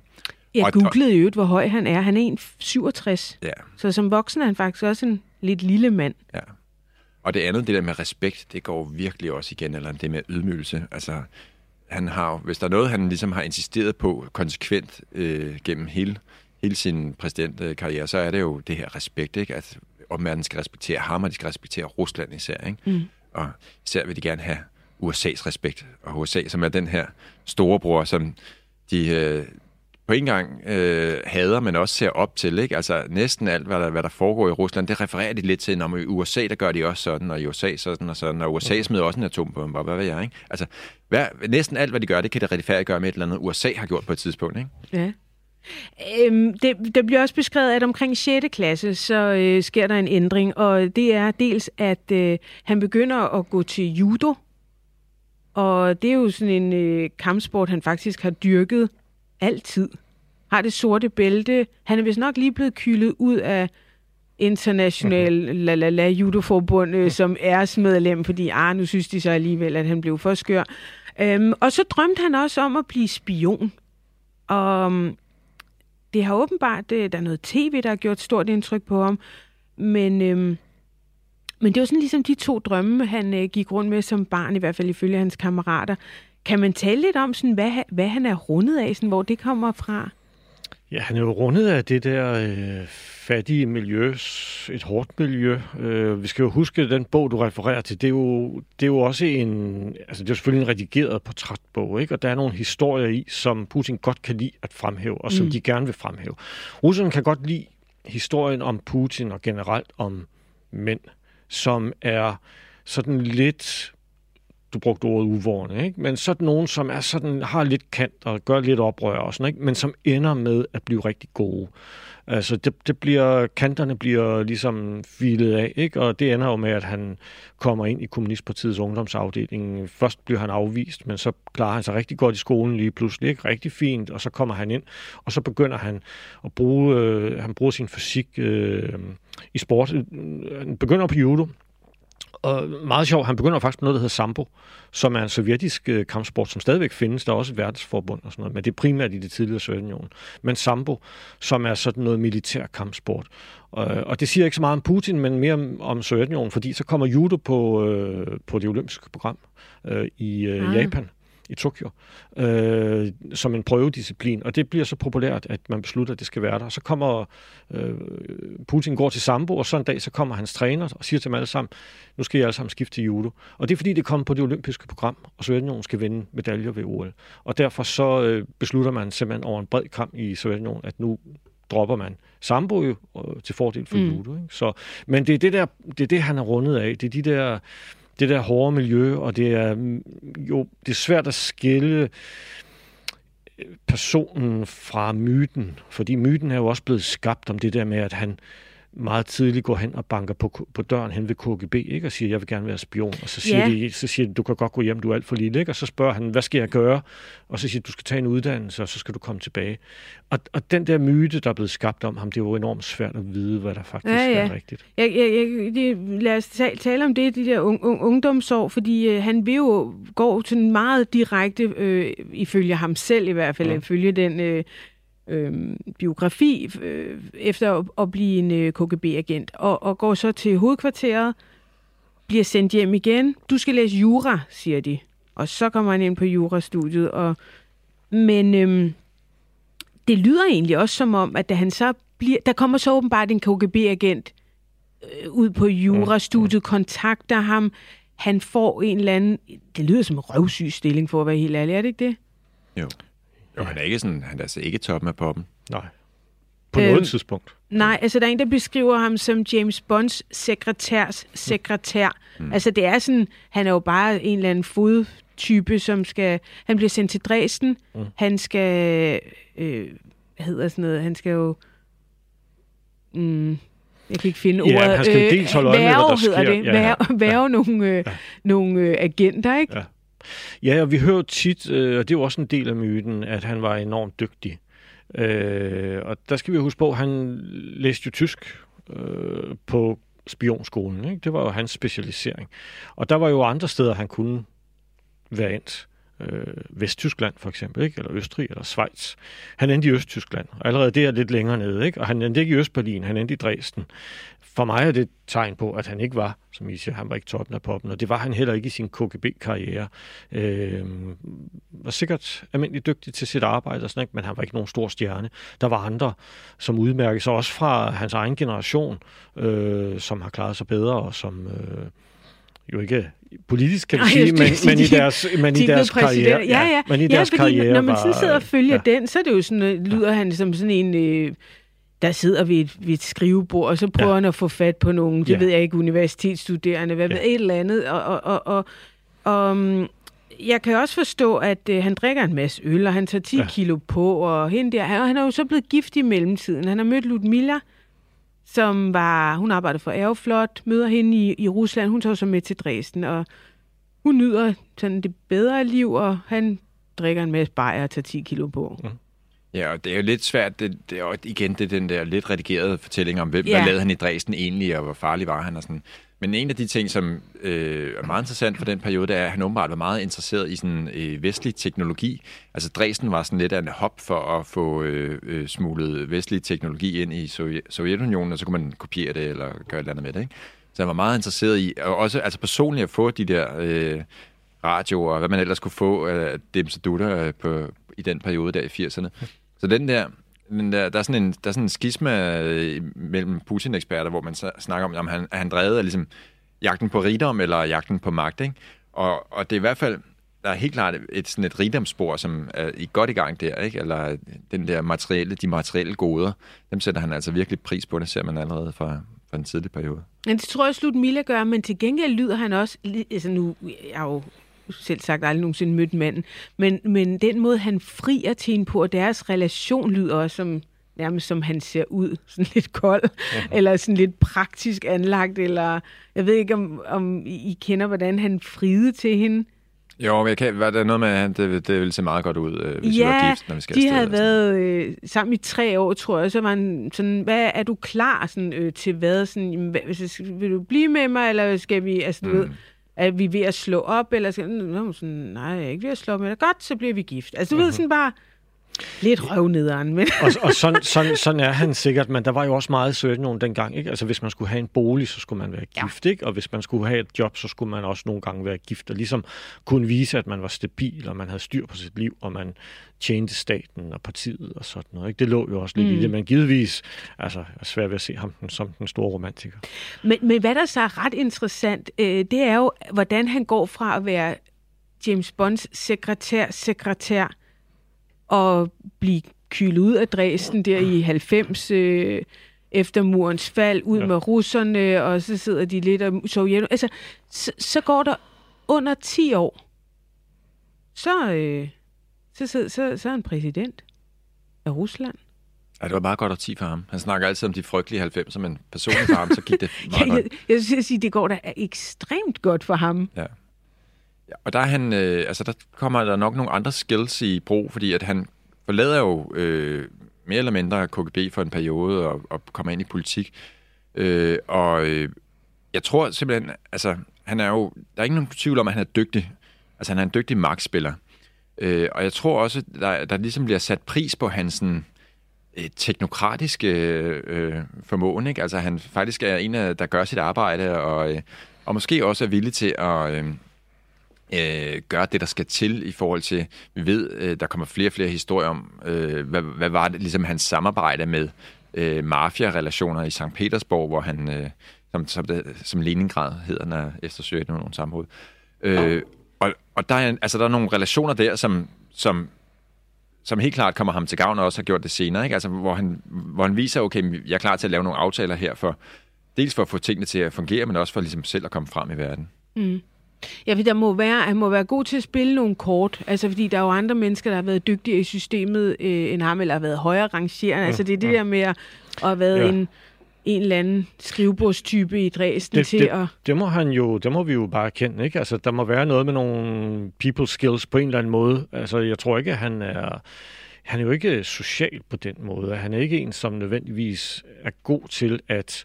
Jeg googlede jo, hvor høj han er. Han er 1,67. Ja. Så som voksen er han faktisk også en lidt lille mand. Ja. Og det andet, det der med respekt, det går virkelig også igen, eller det med ydmygelse. Altså, han har, hvis der er noget, han ligesom har insisteret på konsekvent øh, gennem hele, hele sin præsidentkarriere, så er det jo det her respekt, ikke? At omverdenen skal respektere ham, og de skal respektere Rusland især, ikke? Mm. Og især vil de gerne have USA's respekt, og USA, som er den her storebror, som de, øh, på en gang øh, hader, men også ser op til. Ikke? Altså næsten alt, hvad der, hvad der foregår i Rusland, det refererer de lidt til, når i USA, der gør de også sådan, og i USA sådan og sådan, og USA smider også en atombombe, og hvad ved jeg, ikke? Altså, hvad, næsten alt, hvad de gør, det kan det retfærdiggøre med et eller andet, USA har gjort på et tidspunkt, ikke? Ja. Øhm, det, det bliver også beskrevet, at omkring 6. klasse, så øh, sker der en ændring, og det er dels, at øh, han begynder at gå til judo, og det er jo sådan en øh, kampsport, han faktisk har dyrket altid. Har det sorte bælte. Han er vist nok lige blevet kyldet ud af international la la la judoforbund øh, som æresmedlem, fordi ah, nu synes de så alligevel, at han blev for skør. Øhm, og så drømte han også om at blive spion. Og um, det har åbenbart, det, der er noget tv, der har gjort stort indtryk på ham, men, øhm, men det var sådan ligesom de to drømme, han øh, gik rundt med som barn, i hvert fald ifølge hans kammerater. Kan man tale lidt om, sådan, hvad, hvad han er rundet af, sådan, hvor det kommer fra? Ja, han er jo rundet af det der øh, fattige miljø, et hårdt miljø. Øh, vi skal jo huske, at den bog, du refererer til, det er jo, det er jo også en, altså det er selvfølgelig en redigeret portrætbog, ikke? og der er nogle historier i, som Putin godt kan lide at fremhæve, og som mm. de gerne vil fremhæve. Russerne kan godt lide historien om Putin og generelt om mænd, som er sådan lidt du brugte ordet uvårende, ikke? men sådan nogen, som er sådan, har lidt kant og gør lidt oprør og sådan, ikke? men som ender med at blive rigtig gode. Altså, det, det bliver, kanterne bliver ligesom filet af, ikke? og det ender jo med, at han kommer ind i Kommunistpartiets ungdomsafdeling. Først bliver han afvist, men så klarer han sig rigtig godt i skolen lige pludselig, ikke? rigtig fint, og så kommer han ind, og så begynder han at bruge, øh, han bruger sin fysik øh, i sport. Han begynder på judo, og meget sjovt, han begynder faktisk med noget, der hedder Sambo, som er en sovjetisk øh, kampsport, som stadigvæk findes. Der er også et verdensforbund og sådan noget, men det er primært i det tidligere Sovjetunionen. Men Sambo, som er sådan noget militær kampsport. Og, og det siger ikke så meget om Putin, men mere om, om Sovjetunionen, fordi så kommer judo på, øh, på det olympiske program øh, i øh, ah. Japan i Tokyo, øh, som en prøvedisciplin. Og det bliver så populært, at man beslutter, at det skal være der. Så kommer øh, Putin går til Sambo, og så en dag så kommer hans træner og siger til dem alle sammen, nu skal I alle sammen skifte til judo. Og det er fordi, det kommer på det olympiske program, og Sovjetunionen skal vinde medaljer ved OL. Og derfor så øh, beslutter man simpelthen over en bred kamp i Sovjetunionen, at nu dropper man sambo jo øh, til fordel for mm. judo. Ikke? Så, men det er det, der, det er det, han er rundet af. Det er de der det der hårde miljø, og det er mm, jo det er svært at skille øh, personen fra myten, fordi myten er jo også blevet skabt om det der med, at han meget tidligt går hen og banker på, på døren hen ved KGB, ikke? og siger, jeg vil gerne være spion. Og så siger, ja. de, så siger de, du kan godt gå hjem, du er alt for lille. Ikke? Og så spørger han, hvad skal jeg gøre? Og så siger du skal tage en uddannelse, og så skal du komme tilbage. Og, og den der myte, der er blevet skabt om ham, det er jo enormt svært at vide, hvad der faktisk ja, ja. er rigtigt. Jeg, jeg, jeg, jeg, lad os tale, tale om det, de der un, un, ungdomsår, fordi øh, han vil jo gå til en meget direkte, øh, ifølge ham selv i hvert fald, ja. ifølge den... Øh, øh, biografi øh, efter at, at blive en øh, KGB-agent, og, og går så til hovedkvarteret, bliver sendt hjem igen. Du skal læse jura, siger de. Og så kommer han ind på jurastudiet. Og, men øh, det lyder egentlig også som om, at da han så bliver, der kommer så åbenbart en KGB-agent øh, ud på jurastudiet, kontakter ham. Han får en eller anden, det lyder som en røvsyg stilling for at være helt ærlig, er det ikke det? Jo. Jo, han er ikke sådan, han er altså ikke toppen af poppen. Nej. På øhm, noget tidspunkt. Nej, altså der er en, der beskriver ham som James Bonds sekretærs sekretær. Mm. Altså det er sådan, han er jo bare en eller anden fodtype, som skal, han bliver sendt til Dresden, mm. han skal, øh, hvad hedder sådan noget, han skal jo, mm, jeg kan ikke finde ja, ordet. han skal øh, dels holde øje med, hvad der sker. det. Ja, værve, ja. værve nogle, øh, ja. nogle øh, agenter, ikke? Ja. Ja, og vi hører tit, øh, og det er jo også en del af myten, at han var enormt dygtig. Øh, og der skal vi huske på, at han læste jo tysk øh, på spionskolen. Ikke? Det var jo hans specialisering. Og der var jo andre steder, han kunne være endt øh, Vesttyskland for eksempel, ikke? eller Østrig eller Schweiz. Han endte i Østtyskland, og allerede det er lidt længere nede. Ikke? Og han endte ikke i Østberlin, han endte i Dresden. For mig er det et tegn på, at han ikke var, som I siger, han var ikke toppen af poppen, og det var han heller ikke i sin KGB-karriere. Øh, var sikkert almindelig dygtig til sit arbejde, og sådan, ikke? men han var ikke nogen stor stjerne. Der var andre, som udmærkede sig også fra hans egen generation, øh, som har klaret sig bedre, og som... Øh, jo ikke politisk, kan vi sige, men, men, i deres, men i deres karriere. Ja, ja. Men i ja, deres fordi karriere når man sådan sidder og følger ja. den, så er det jo sådan, øh, lyder han som sådan en... Øh, der sidder ved et, ved et skrivebord, og så prøver ja. han at få fat på nogen, det Ja. ved jeg ikke, universitetsstuderende, hvad Ja. ved et eller andet. Og, og, og, og, og um, jeg kan også forstå, at øh, han drikker en masse øl, og han tager 10 ja. Kilo på, og hende der, han, han er jo så blevet gift i mellemtiden. Han har mødt Ludmilla, som var, hun arbejder for Aeroflot, møder hende i, i Rusland, hun tager så med til Dresden, og hun nyder sådan det bedre liv, og han drikker en masse bajer og tager 10 kilo på. Ja, og det er jo lidt svært, det, det er jo igen det er den der lidt redigerede fortælling om, hvem, Ja. hvad lavede han i Dresden egentlig, og hvor farlig var han og sådan. Men en af de ting, som øh, er meget interessant for den periode, det er, at han åbenbart var meget interesseret i sådan øh, vestlig teknologi. Altså Dresden var sådan lidt af en hop for at få øh, øh, smuglet vestlig teknologi ind i Sovjet, Sovjetunionen, og så kunne man kopiere det eller gøre et eller andet med det. Ikke? Så han var meget interesseret i, og også altså personligt at få de der øh, radioer, og hvad man ellers kunne få af dimsedutter øh, på, i den periode der i 80'erne. Så den der, den der, der er sådan en, der er sådan en skisma øh, mellem Putin-eksperter, hvor man så snakker om, om han, er han drevet af ligesom jagten på rigdom eller jagten på magt, ikke? Og, og det er i hvert fald, der er helt klart et, sådan et rigdomsspor, som er i godt i gang der, ikke? Eller den der materielle, de materielle goder, dem sætter han altså virkelig pris på, det ser man allerede fra, fra en tidlig periode. Men det tror jeg slut Milla gør, men til gengæld lyder han også, altså nu, jeg er jo selv sagt aldrig nogensinde mødt manden, men, men den måde, han frier til hende på, og deres relation lyder også som, nærmest som han ser ud, sådan lidt kold, eller sådan lidt praktisk anlagt, eller jeg ved ikke, om, om I kender, hvordan han friede til hende. Jo, men jeg kan, var der noget med, at det, det ville se meget godt ud, øh, hvis vi var ja, gift, når vi skal de havde sådan. været øh, sammen i tre år, tror jeg. Så var han sådan, hvad er du klar sådan, øh, til hvad? Sådan, hvad, vil du blive med mig, eller skal vi, altså du mm. ved, er vi ved at slå op, eller hun sådan, nej, jeg er ikke ved at slå op dig. Godt, så bliver vi gift. Altså du mm-hmm. ved sådan bare, lidt røvnederen, men... og, og sådan, sådan, sådan er han sikkert, men der var jo også meget i Sovjetunionen dengang. Ikke? Altså hvis man skulle have en bolig, så skulle man være gift, ikke? og hvis man skulle have et job, så skulle man også nogle gange være gift, og ligesom kunne vise, at man var stabil, og man havde styr på sit liv, og man tjente staten og partiet og sådan noget. Ikke? Det lå jo også lidt mm. i det, men givetvis altså, er svært ved at se ham som den store romantiker. Men, men hvad der så er ret interessant, øh, det er jo, hvordan han går fra at være James Bonds sekretær, sekretær, og blive kylet ud af Dresden der i 90, øh, efter murens fald, ud ja. Ja. med russerne, og så sidder de lidt og Sovjet. Altså, så, så går der under 10 år, så, øh, så, så, så, så er han præsident af Rusland. Ja, det var meget godt årti for ham. Han snakker altid om de frygtelige 90'er, men personligt for ham, så gik det meget Jeg, godt. jeg, jeg synes, at sige, det går da ekstremt godt for ham. Ja ja. Og der, er han, øh, altså, der kommer der nok nogle andre skills i brug, fordi at han forlader jo øh, mere eller mindre KGB for en periode og, og kommer ind i politik. Øh, og øh, jeg tror simpelthen, altså, han er jo, der er ikke nogen tvivl om, at han er dygtig. Altså, han er en dygtig magtspiller. Øh, og jeg tror også, der, der ligesom bliver sat pris på hans sådan, øh, teknokratiske øh, formåen. Ikke? Altså, han faktisk er en, af, der gør sit arbejde, og, øh, og måske også er villig til at øh, øh, gøre det, der skal til i forhold til, vi ved, øh, der kommer flere og flere historier om, øh, hvad, hvad var det, ligesom hans samarbejde med øh, mafia-relationer i St. Petersborg, hvor han, øh, som, som, det, som Leningrad hedder, når efter Sovjetunionen sammenbrud. Øh, og, og der er, altså, der er nogle relationer der, som, som som helt klart kommer ham til gavn, og også har gjort det senere, ikke? Altså, hvor, han, hvor han viser, okay, jeg er klar til at lave nogle aftaler her, for dels for at få tingene til at fungere, men også for ligesom selv at komme frem i verden. Ja, for der må være, han må være god til at spille nogle kort. Altså, fordi der er jo andre mennesker, der har været dygtigere i systemet øh, end ham, eller har været højere rangerende. Ja, altså, det er det der med at, at have været Ja. en, en eller anden skrivebordstype i Dresden Det, til det, at... det, må han jo, det må vi jo bare erkende, ikke? Altså, der må være noget med nogle people skills på en eller anden måde. Altså, jeg tror ikke, at han er... Han er jo ikke social på den måde. Han er ikke en, som nødvendigvis er god til at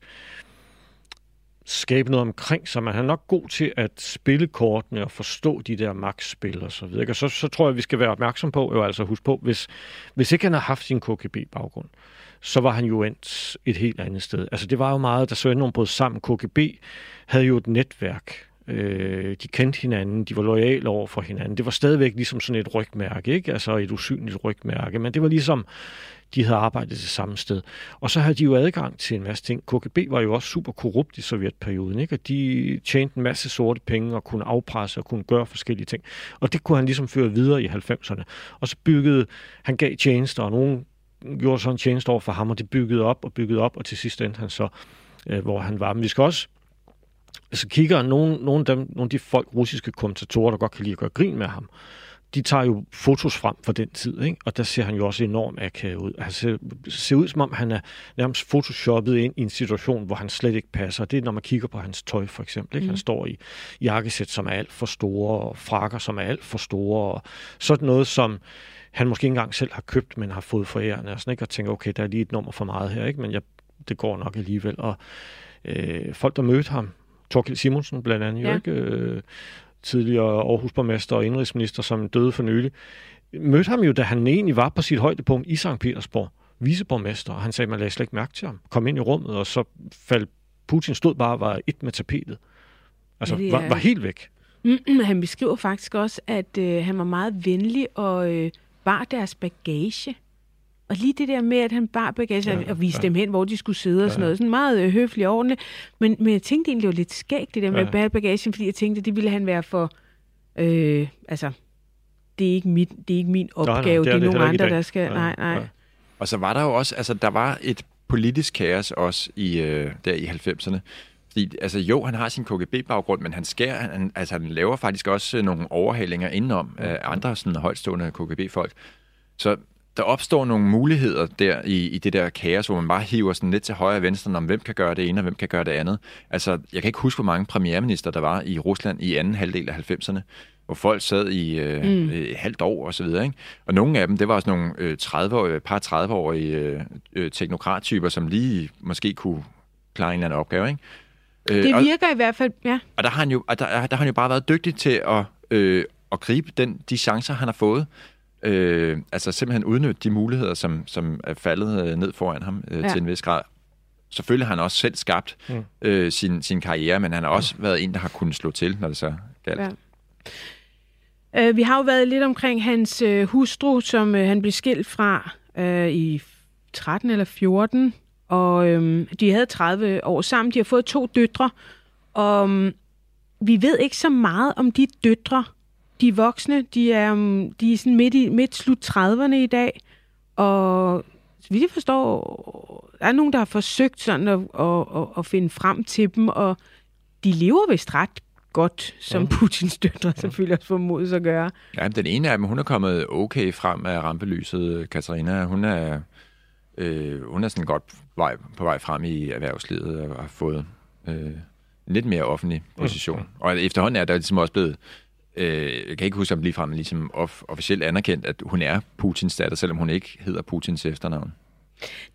skabe noget omkring sig, men han er nok god til at spille kortene og forstå de der magtspil og så videre. Og så, så tror jeg, vi skal være opmærksom på, jo altså huske på, hvis, hvis ikke han har haft sin KGB-baggrund, så var han jo endt et helt andet sted. Altså det var jo meget, der så nogen brød sammen. KGB havde jo et netværk Øh, de kendte hinanden, de var lojale over for hinanden. Det var stadigvæk ligesom sådan et rygmærke, ikke? Altså et usynligt rygmærke. Men det var ligesom, de havde arbejdet det samme sted. Og så havde de jo adgang til en masse ting. KGB var jo også super korrupt i sovjetperioden, ikke? Og de tjente en masse sorte penge og kunne afpresse og kunne gøre forskellige ting. Og det kunne han ligesom føre videre i 90'erne. Og så byggede, han gav tjenester, og nogen gjorde sådan en tjeneste over for ham, og det byggede op og byggede op, og til sidst endte han så, øh, hvor han var. Men vi skal også altså kigger nogle, nogle, af dem, nogle af de folk, russiske kommentatorer, der godt kan lide at gøre grin med ham, de tager jo fotos frem fra den tid, ikke? og der ser han jo også enormt akavet ud. Han ser, ser ud, som om han er nærmest photoshoppet ind i en situation, hvor han slet ikke passer. Det er, når man kigger på hans tøj, for eksempel. Ikke? Mm. Han står i jakkesæt, som er alt for store, og frakker, som er alt for store, og sådan noget, som han måske ikke engang selv har købt, men har fået forærende, og, sådan, ikke? og tænker, okay, der er lige et nummer for meget her, ikke? men jeg, det går nok alligevel. Og øh, folk, der mødte ham, Torkild Simonsen blandt andet, ja. jo ikke? Øh, tidligere Aarhusborgmester og indrigsminister, som døde for nylig, mødte ham jo, da han egentlig var på sit højdepunkt i St. Petersborg, viceborgmester, og han sagde, at man lagde slet ikke mærke til ham. Kom ind i rummet, og så faldt Putin stod bare og var et med tapetet. Altså, ja, var, var helt væk. han beskriver faktisk også, at øh, han var meget venlig og øh, bar deres bagage. Og lige det der med, at han bar bagage ja, og viste ja. dem hen, hvor de skulle sidde og sådan noget. Sådan meget øh, høfligt og ordentligt. Men, men jeg tænkte egentlig, det var lidt skægt, det der med ja. at bære bagagen, fordi jeg tænkte, det ville han være for... Øh, altså, det er, ikke mit, det er ikke min opgave. Nej, nej, det er, det er nogen andre, der skal... Nej, nej. Ja. Og så var der jo også... Altså, der var et politisk kaos også i, øh, der i 90'erne. Fordi, altså jo, han har sin KGB-baggrund, men han, skær, han, altså, han laver faktisk også nogle overhalinger indenom af andre sådan højtstående KGB-folk. Så der opstår nogle muligheder der i, i det der kaos, hvor man bare hiver sådan lidt til højre og venstre, om hvem kan gøre det ene, og hvem kan gøre det andet. Altså, jeg kan ikke huske, hvor mange premierminister der var i Rusland i anden halvdel af 90'erne, hvor folk sad i øh, mm. et halvt år og så videre. Ikke? Og nogle af dem, det var også nogle øh, 30 par 30-årige øh, øh, teknokrattyper, som lige måske kunne klare en eller anden opgave. Ikke? Øh, det virker og, i hvert fald, ja. Og der har han jo, der, der har han jo bare været dygtig til at, øh, at gribe den, de chancer, han har fået. Øh, altså simpelthen udnytte de muligheder, som, som er faldet øh, ned foran ham øh, ja. til en vis grad. Selvfølgelig har han også selv skabt mm. øh, sin, sin karriere, men han har også mm. været en, der har kunnet slå til, når det så galt. Ja. Øh, vi har jo været lidt omkring hans øh, hustru, som øh, han blev skilt fra øh, i 13 eller 14, og øh, de havde 30 år sammen. De har fået to døtre, og øh, vi ved ikke så meget om de døtre, de voksne, de er, um, de er sådan midt, i, midt slut 30'erne i dag, og jeg forstår, der er nogen, der har forsøgt sådan at, at, at, at finde frem til dem, og de lever vist ret godt, som ja. Putins døtre selvfølgelig også formodes at gøre. Ja, den ene af dem, hun er kommet okay frem af rampelyset, Katarina. Hun er, øh, hun er sådan godt vej, på vej frem i erhvervslivet og har fået øh, en lidt mere offentlig position. Ja. Og efterhånden er der ligesom også blevet øh, jeg kan ikke huske, om ligefrem ligesom off- officielt anerkendt, at hun er Putins datter, selvom hun ikke hedder Putins efternavn.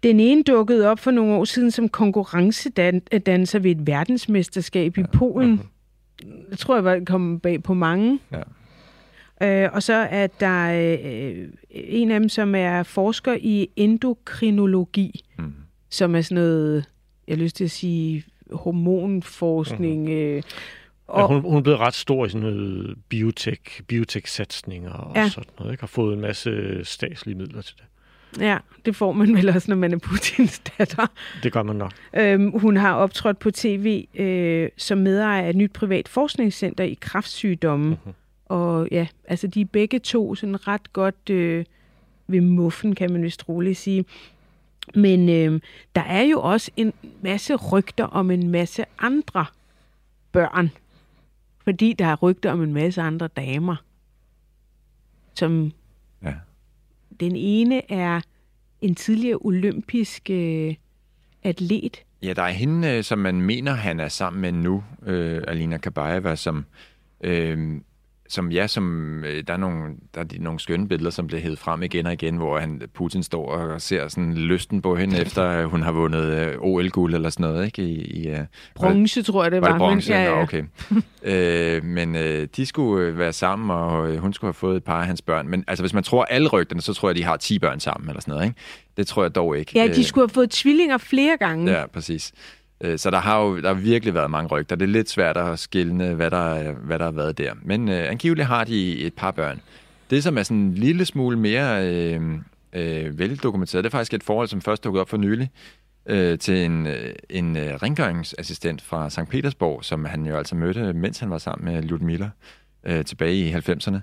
Den ene dukkede op for nogle år siden som konkurrencedanser ved et verdensmesterskab ja. i Polen. Mm-hmm. Jeg tror, jeg var kommet bag på mange. Ja. Øh, og så er der øh, en af dem, som er forsker i endokrinologi, mm. som er sådan noget, jeg har lyst til at sige, hormonforskning, mm. øh, og, ja, hun, hun er blevet ret stor i sådan noget biotech, biotech-satsninger og ja. sådan noget, ikke? Har fået en masse statslige midler til det. Ja, det får man vel også, når man er Putins datter. Det gør man nok. Øhm, hun har optrådt på tv øh, som medejer af et nyt privat forskningscenter i kraftsygdomme. Uh-huh. Og ja, altså de er begge to sådan ret godt øh, ved muffen, kan man vist roligt sige. Men øh, der er jo også en masse rygter om en masse andre børn, fordi der er rygter om en masse andre damer, som ja. den ene er en tidligere olympisk øh, atlet. Ja, der er hende, øh, som man mener, han er sammen med nu, øh, Alina Kabaeva, som øh, som ja, som øh, der er nogle der er nogle skønne billeder, som bliver hævet frem igen og igen, hvor han Putin står og ser sådan lysten på hende efter hun har vundet øh, OL-guld eller sådan noget, ikke? I, i uh, bronze, tror jeg det var. var det bronze? Men, ja, ja. Nå, okay. øh, men øh, de skulle være sammen, og hun skulle have fået et par af hans børn. Men altså, hvis man tror alle rygterne, så tror jeg, de har 10 børn sammen eller sådan noget, ikke? Det tror jeg dog ikke. Ja, de skulle have fået tvillinger flere gange. Ja, præcis. Øh, så der har jo der har virkelig været mange rygter. Det er lidt svært at skille, hvad der, hvad der har været der. Men øh, angiveligt har de et par børn. Det, som er sådan en lille smule mere øh, øh, veldokumenteret, det er faktisk et forhold, som først dukkede op for nylig øh, til en, øh, en øh, rengøringsassistent fra St. Petersborg, som han jo altså mødte, mens han var sammen med Ludmilla øh, tilbage i 90'erne.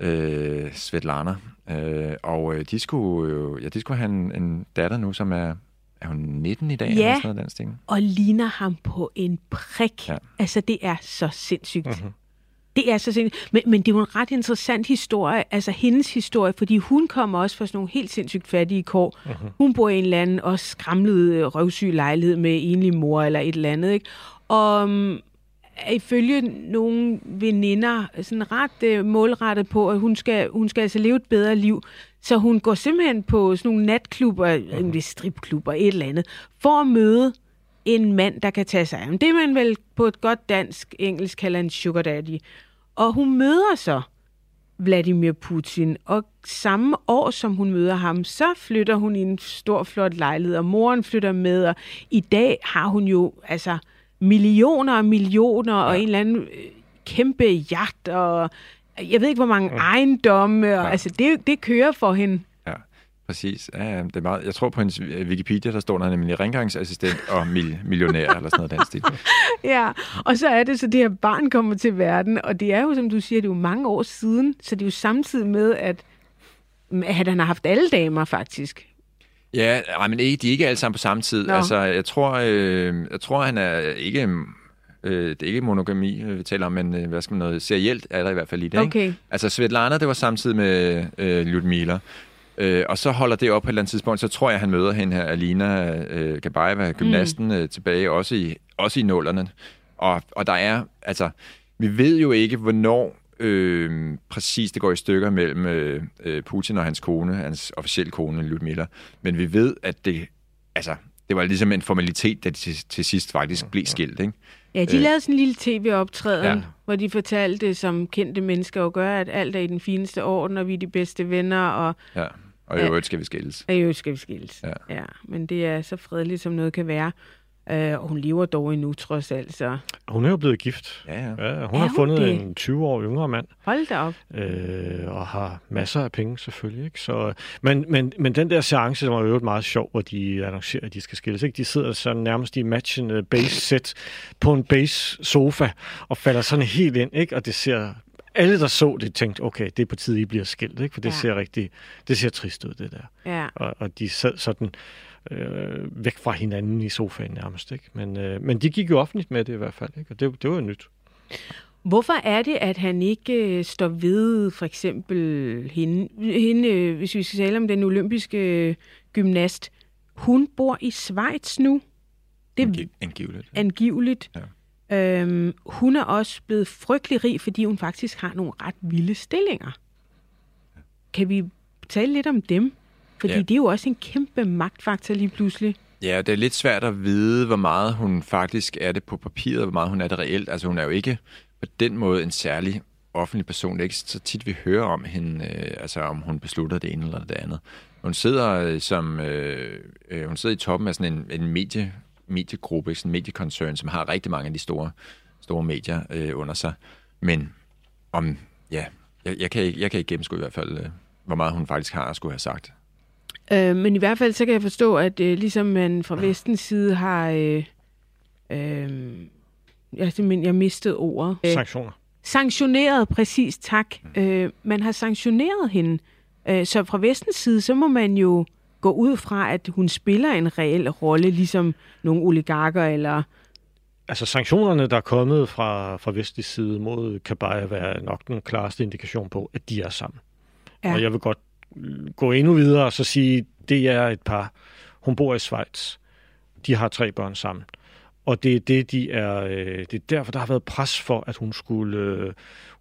Øh, Svetlana. Øh, og øh, de skulle jo, ja, de skulle have en, en datter nu, som er, er hun 19 i dag? Ja, eller sådan noget, den sting? og ligner ham på en prik. Ja. Altså, det er så sindssygt. Mhm. Det er så sindssygt. Men, men det er jo en ret interessant historie, altså hendes historie, fordi hun kommer også fra sådan nogle helt sindssygt fattige kår. Uh-huh. Hun bor i en eller anden også skramlet øh, røvsyg lejlighed med enlig mor eller et eller andet, ikke? Og um, er ifølge nogle veninder sådan ret øh, målrettet på, at hun skal, hun skal altså leve et bedre liv. Så hun går simpelthen på sådan nogle natklubber, uh-huh. stripklubber, et eller andet, for at møde en mand, der kan tage sig af. Det man vel på et godt dansk, engelsk kalder en sugar daddy. Og hun møder så Vladimir Putin, og samme år, som hun møder ham, så flytter hun i en stor, flot lejlighed, og moren flytter med, og i dag har hun jo altså millioner og millioner, ja. og en eller anden øh, kæmpe jagt, og jeg ved ikke, hvor mange ja. ejendomme, og ja. altså det, det kører for hende. Ja, præcis. Ja, det er meget, jeg tror på hendes Wikipedia, der står der nemlig rengøringsassistent og mil, millionær, eller sådan noget den stil. Ja, og så er det så, det her barn kommer til verden, og det er jo, som du siger, det er jo mange år siden, så det er jo samtidig med, at, at han har haft alle damer, faktisk. Ja, nej, men ikke, de er ikke alle sammen på samme tid. Nå. Altså, jeg tror, øh, jeg tror, han er ikke... Øh, det er ikke monogami, øh, vi taler om, men øh, hvad skal man noget, serielt er der i hvert fald i det. Okay. Ikke? Altså, Svetlana, det var samtidig med øh, Lyudmila. Øh, og så holder det op på et eller andet tidspunkt, så tror jeg, han møder hende her, Alina øh, Gabaeva, gymnasten, mm. øh, tilbage, også i, også i nullerne. Og, og der er, altså, vi ved jo ikke, hvornår øh, præcis det går i stykker mellem øh, øh, Putin og hans kone, hans officielle kone, Lyudmila. Men vi ved, at det, altså, det var ligesom en formalitet, da de til, til sidst faktisk blev skilt, ikke? Ja, de Øh. lavede sådan en lille tv-optræden, Ja. hvor de fortalte, som kendte mennesker jo gør, at alt er i den fineste orden, og vi er de bedste venner, og Ja. Og i øvrigt skal vi skilles. at jo skal vi skilles. Ja. ja. Men det er så fredeligt, som noget kan være. Øh, og hun lever dog endnu, trods alt, så Hun er jo blevet gift. Ja, ja. Ja, hun Er har hun fundet det? en 20 år yngre mand, hold da op. øh, og har masser af penge selvfølgelig. Ikke? Så, men, men, men den der seance var jo meget sjov, hvor de annoncerer, at de skal skilles. Ikke? De sidder så nærmest i matchende base set på en base sofa og falder sådan helt ind, ikke? og det ser alle, der så det, tænkte, okay, det er på tide, I bliver skilt, ikke? for det Ja. ser rigtig, det ser trist ud, det der. Ja. Og, og de sad sådan øh, væk fra hinanden i sofaen nærmest, ikke? Men, øh, men de gik jo offentligt med det i hvert fald, ikke? Og det, det var jo nyt. Hvorfor er det, at han ikke øh, står ved for eksempel hende, hende øh, hvis vi skal tale om den olympiske øh, gymnast, hun bor i Schweiz nu. Det er Angi- Angiveligt. angiveligt. Ja. Øhm, hun er også blevet frygtelig rig, fordi hun faktisk har nogle ret vilde stillinger. Kan vi tale lidt om dem? Fordi Ja. det er jo også en kæmpe magtfaktor lige pludselig. Ja, det er lidt svært at vide, hvor meget hun faktisk er det på papiret, hvor meget hun er det reelt. Altså hun er jo ikke på den måde en særlig offentlig person. Det er ikke så tit, vi hører om hende, øh, altså om hun beslutter det ene eller det andet. Hun sidder øh, som øh, øh, hun sidder i toppen af sådan en, en medie, mediegruppe, sådan en mediekoncern, som har rigtig mange af de store, store medier øh, under sig. Men om, ja, jeg, jeg, kan ikke, jeg kan ikke gennemskue i hvert fald, øh, hvor meget hun faktisk har at skulle have sagt. Øh, men i hvert fald så kan jeg forstå, at øh, ligesom man fra vestens side har... Øh, øh, jeg, simpelthen, jeg mistede ordet. Øh, Sanktioner. sanktioneret, præcis, tak. Øh, man har sanktioneret hende. Øh, så fra vestens side, så må man jo gå ud fra, at hun spiller en reel rolle, ligesom nogle oligarker eller... Altså sanktionerne, der er kommet fra, fra vestlig side mod Kabayev, er nok den klareste indikation på, at de er sammen. Ja. Og jeg vil godt gå endnu videre og så sige, det er et par. Hun bor i Schweiz. De har tre børn sammen. Og det er det, de er, øh, det er derfor, der har været pres for, at hun skulle, øh,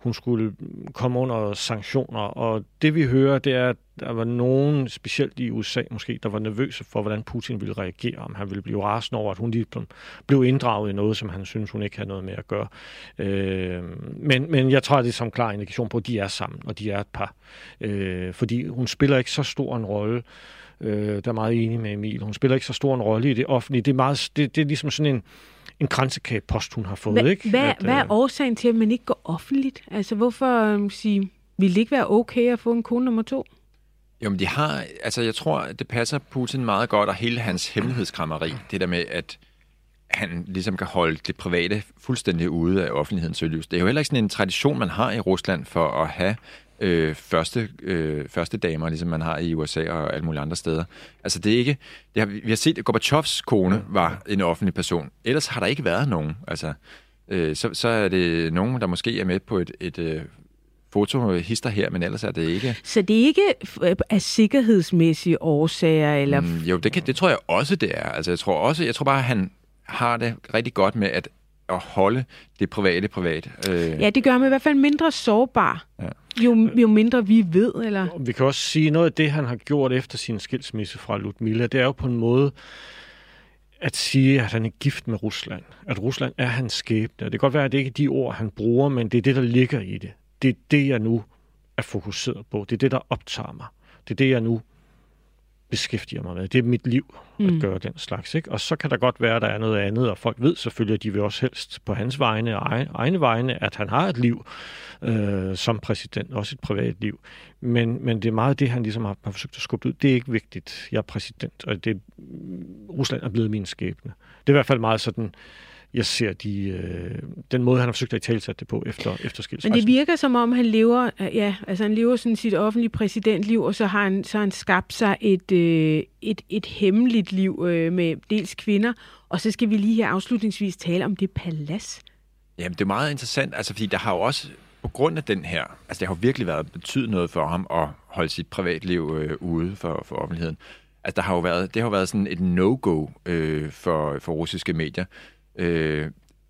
hun skulle komme under sanktioner. Og det vi hører, det er, at der var nogen, specielt i USA måske, der var nervøse for, hvordan Putin ville reagere, om han ville blive rasende over, at hun lige blev- inddraget i noget, som han synes, hun ikke havde noget med at gøre. Øh, men, men jeg tror, det er som klar indikation på, at de er sammen, og de er et par. Øh, fordi hun spiller ikke så stor en rolle Øh, der er meget enig med Emil. Hun spiller ikke så stor en rolle i det offentlige. Det er, meget, det, det er ligesom sådan en, en kransekagepost, hun har fået. Hva, ikke? Hvad, at, hvad er øh, årsagen til, at man ikke går offentligt? Altså, hvorfor um, sige, ville det ikke være okay at få en kone nummer to? Jo, men de har, altså jeg tror, det passer Putin meget godt, og hele hans hemmelighedskrammeri, det der med, at han ligesom kan holde det private fuldstændig ude af offentlighedens søgelys. Det er jo heller ikke sådan en tradition, man har i Rusland for at have øh, første, øh, første damer, ligesom man har i USA og alle mulige andre steder. Altså det er ikke, det har, vi har set, at Gorbachevs kone var en offentlig person. Ellers har der ikke været nogen. Altså, øh, så, så er det nogen, der måske er med på et, et øh, fotohister her, men ellers er det ikke... Så det er ikke f- af sikkerhedsmæssige årsager, eller... Mm, jo, det, kan, det tror jeg også, det er. Altså, jeg tror også, jeg tror bare, at han har det rigtig godt med at, at holde det private privat. Øh, Ja, det gør ham i hvert fald mindre sårbar, Ja jo, jo mindre vi ved, eller... Vi kan også sige, noget af det, han har gjort efter sin skilsmisse fra Ludmilla, det er jo på en måde at sige, at han er gift med Rusland. At Rusland er hans skæbne. Og det kan godt være, at det ikke er de ord, han bruger, men det er det, der ligger i det. Det er det, jeg nu er fokuseret på. Det er det, der optager mig. Det er det, jeg nu beskæftiger mig med. Det er mit liv at Mm. gøre den slags. Ikke? Og så kan der godt være, at der er noget andet, og folk ved selvfølgelig, at de vil også helst på hans vegne og egne vegne, at han har et liv øh, som præsident, også et privat liv. Men, men det er meget det, han ligesom har, har forsøgt at skubbe ud. Det er ikke vigtigt. Jeg er præsident, og det, Rusland er blevet min skæbne. Det er i hvert fald meget sådan, jeg ser de, øh, den måde, han har forsøgt at italesætte det på efter, efter Men skilsmissen. det virker som om, han lever, øh, ja, altså han lever sådan sit offentlige præsidentliv, og så har han, så har han skabt sig et, øh, et, et hemmeligt liv øh, med dels kvinder, og så skal vi lige her afslutningsvis tale om det palads. Jamen, det er meget interessant, altså, fordi der har jo også, på grund af den her, altså det har jo virkelig været betydet noget for ham at holde sit privatliv øh, ude for, for offentligheden. Altså, der har jo været, det har jo været sådan et no-go øh, for, for russiske medier, øh,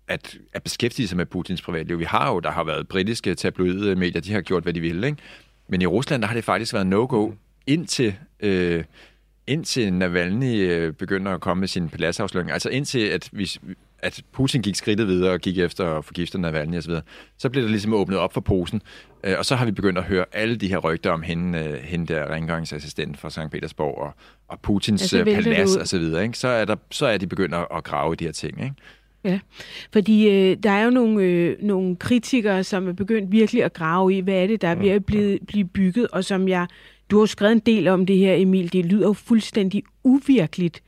at, at beskæftige sig med Putins privatliv. Vi har jo, der har været britiske tabloide medier, de har gjort, hvad de ville, ikke? Men i Rusland, der har det faktisk været no-go indtil... Øh, indtil Navalny øh, begynder at komme med sin paladsafsløring, altså indtil at, vi, at Putin gik skridtet videre og gik efter at forgifte Navalny osv., så blev der ligesom åbnet op for posen, øh, og så har vi begyndt at høre alle de her rygter om hende, øh, hende der rengøringsassistent fra St. Petersborg og, og Putins Ja, det palads og så videre, ikke? Så, er der, så er de begyndt at, grave i de her ting, ikke? Ja, fordi øh, der er jo nogle, øh, nogle kritikere, som er begyndt virkelig at grave i, hvad er det, der er ved at blive, blive bygget, og som jeg, du har skrevet en del om det her, Emil, det lyder jo fuldstændig uvirkeligt,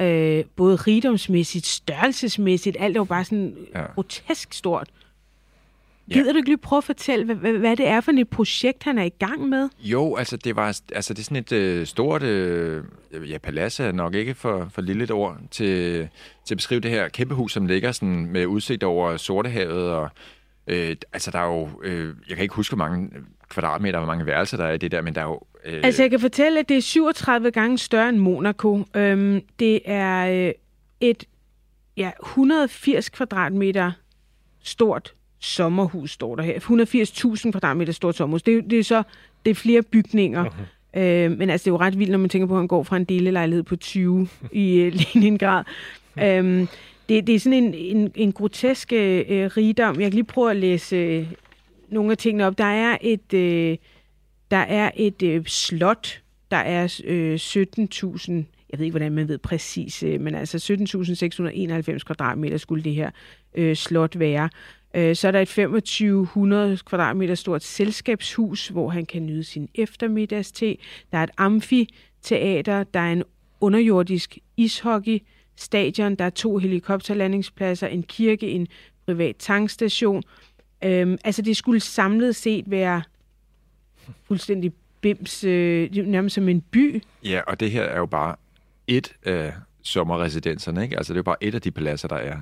øh, både rigdomsmæssigt, størrelsesmæssigt, alt er jo bare sådan Ja. ja. grotesk stort. Ja. Gider du ikke lige prøve at fortælle, hvad, hvad, hvad det er for et projekt, han er i gang med? Jo, altså det var altså det er sådan et øh, stort øh, ja palads er nok ikke for for lille et ord til til at beskrive det her kæmpe hus som ligger sådan med udsigt over Sortehavet og øh, altså der er jo øh, jeg kan ikke huske hvor mange kvadratmeter hvor mange værelser der er i det der, men der er jo øh, Altså, jeg kan fortælle, at det er 37 gange større end Monaco. Øhm, det er øh, et ja, 180 kvadratmeter stort sommerhus, står der her. 180.000 kvadratmeter stort sommerhus. Det, er det er så det er flere bygninger. Uh-huh. Øh, men altså, det er jo ret vildt, når man tænker på, at han går fra en delelejlighed på 20 i øh, Leningrad. øhm, det, det er sådan en, en, en grotesk øh, øh, rigdom. Jeg kan lige prøve at læse øh, nogle af tingene op. Der er et... Øh, der er et øh, slot, der er øh, 17.000, jeg ved ikke, hvordan man ved præcis, øh, men altså 17.691 kvadratmeter skulle det her øh, slot være. Øh, så er der et 2500 kvadratmeter stort selskabshus, hvor han kan nyde sin eftermiddagste. Der er et amfiteater, der er en underjordisk ishockey ishockey-stadion, der er to helikopterlandingspladser, en kirke, en privat tankstation. Øhm, altså det skulle samlet set være fuldstændig bims, øh, nærmest som en by. ja, og det her er jo bare et af sommerresidenserne, ikke? Altså det er jo bare et af de paladser der er.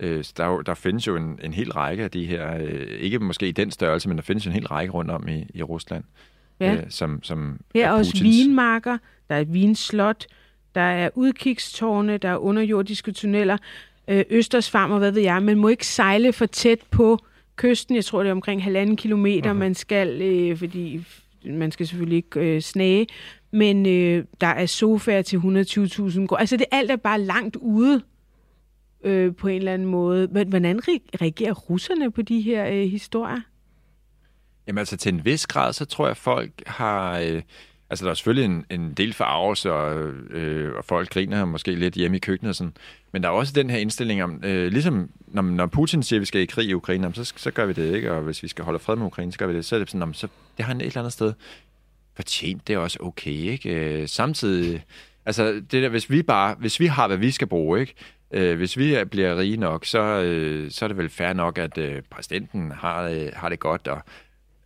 Øh, der, er jo, der findes jo en, en hel række af de her, øh, ikke måske i den størrelse, men der findes jo en hel række rundt om i, i Rusland, Ja. øh, som, som Her er er også vinmarker, der er et vinslot, der er udkigstårne, der er underjordiske tunneller, øh, Østers farm og hvad ved jeg. Man må ikke sejle for tæt på kysten. Jeg tror, det er omkring halvanden kilometer, Mhm. uh-huh. man skal, øh, fordi man skal selvfølgelig ikke øh, snage. Men øh, der er sofaer til 120.000 kroner. Altså det alt er bare langt ude øh, på en eller anden måde. Hvordan re- reagerer russerne på de her øh, historier? Jamen altså til en vis grad, så tror jeg, folk har... Øh, altså der er selvfølgelig en, en del farvelse, og, øh, og folk griner måske lidt hjemme i køkkenet og sådan. Men der er også den her indstilling om, øh, ligesom når, når Putin siger, at vi skal i krig i Ukraine, så, så gør vi det ikke, og hvis vi skal holde fred med Ukraine, så gør vi det. Så er det sådan, så det har han et eller andet sted fortjent, det er også okay, ikke? Øh, samtidig, altså, det der, hvis vi bare, hvis vi har, hvad vi skal bruge, ikke? Øh, hvis vi bliver rige nok, så, øh, så er det vel fair nok, at øh, præsidenten har, øh, har det godt, og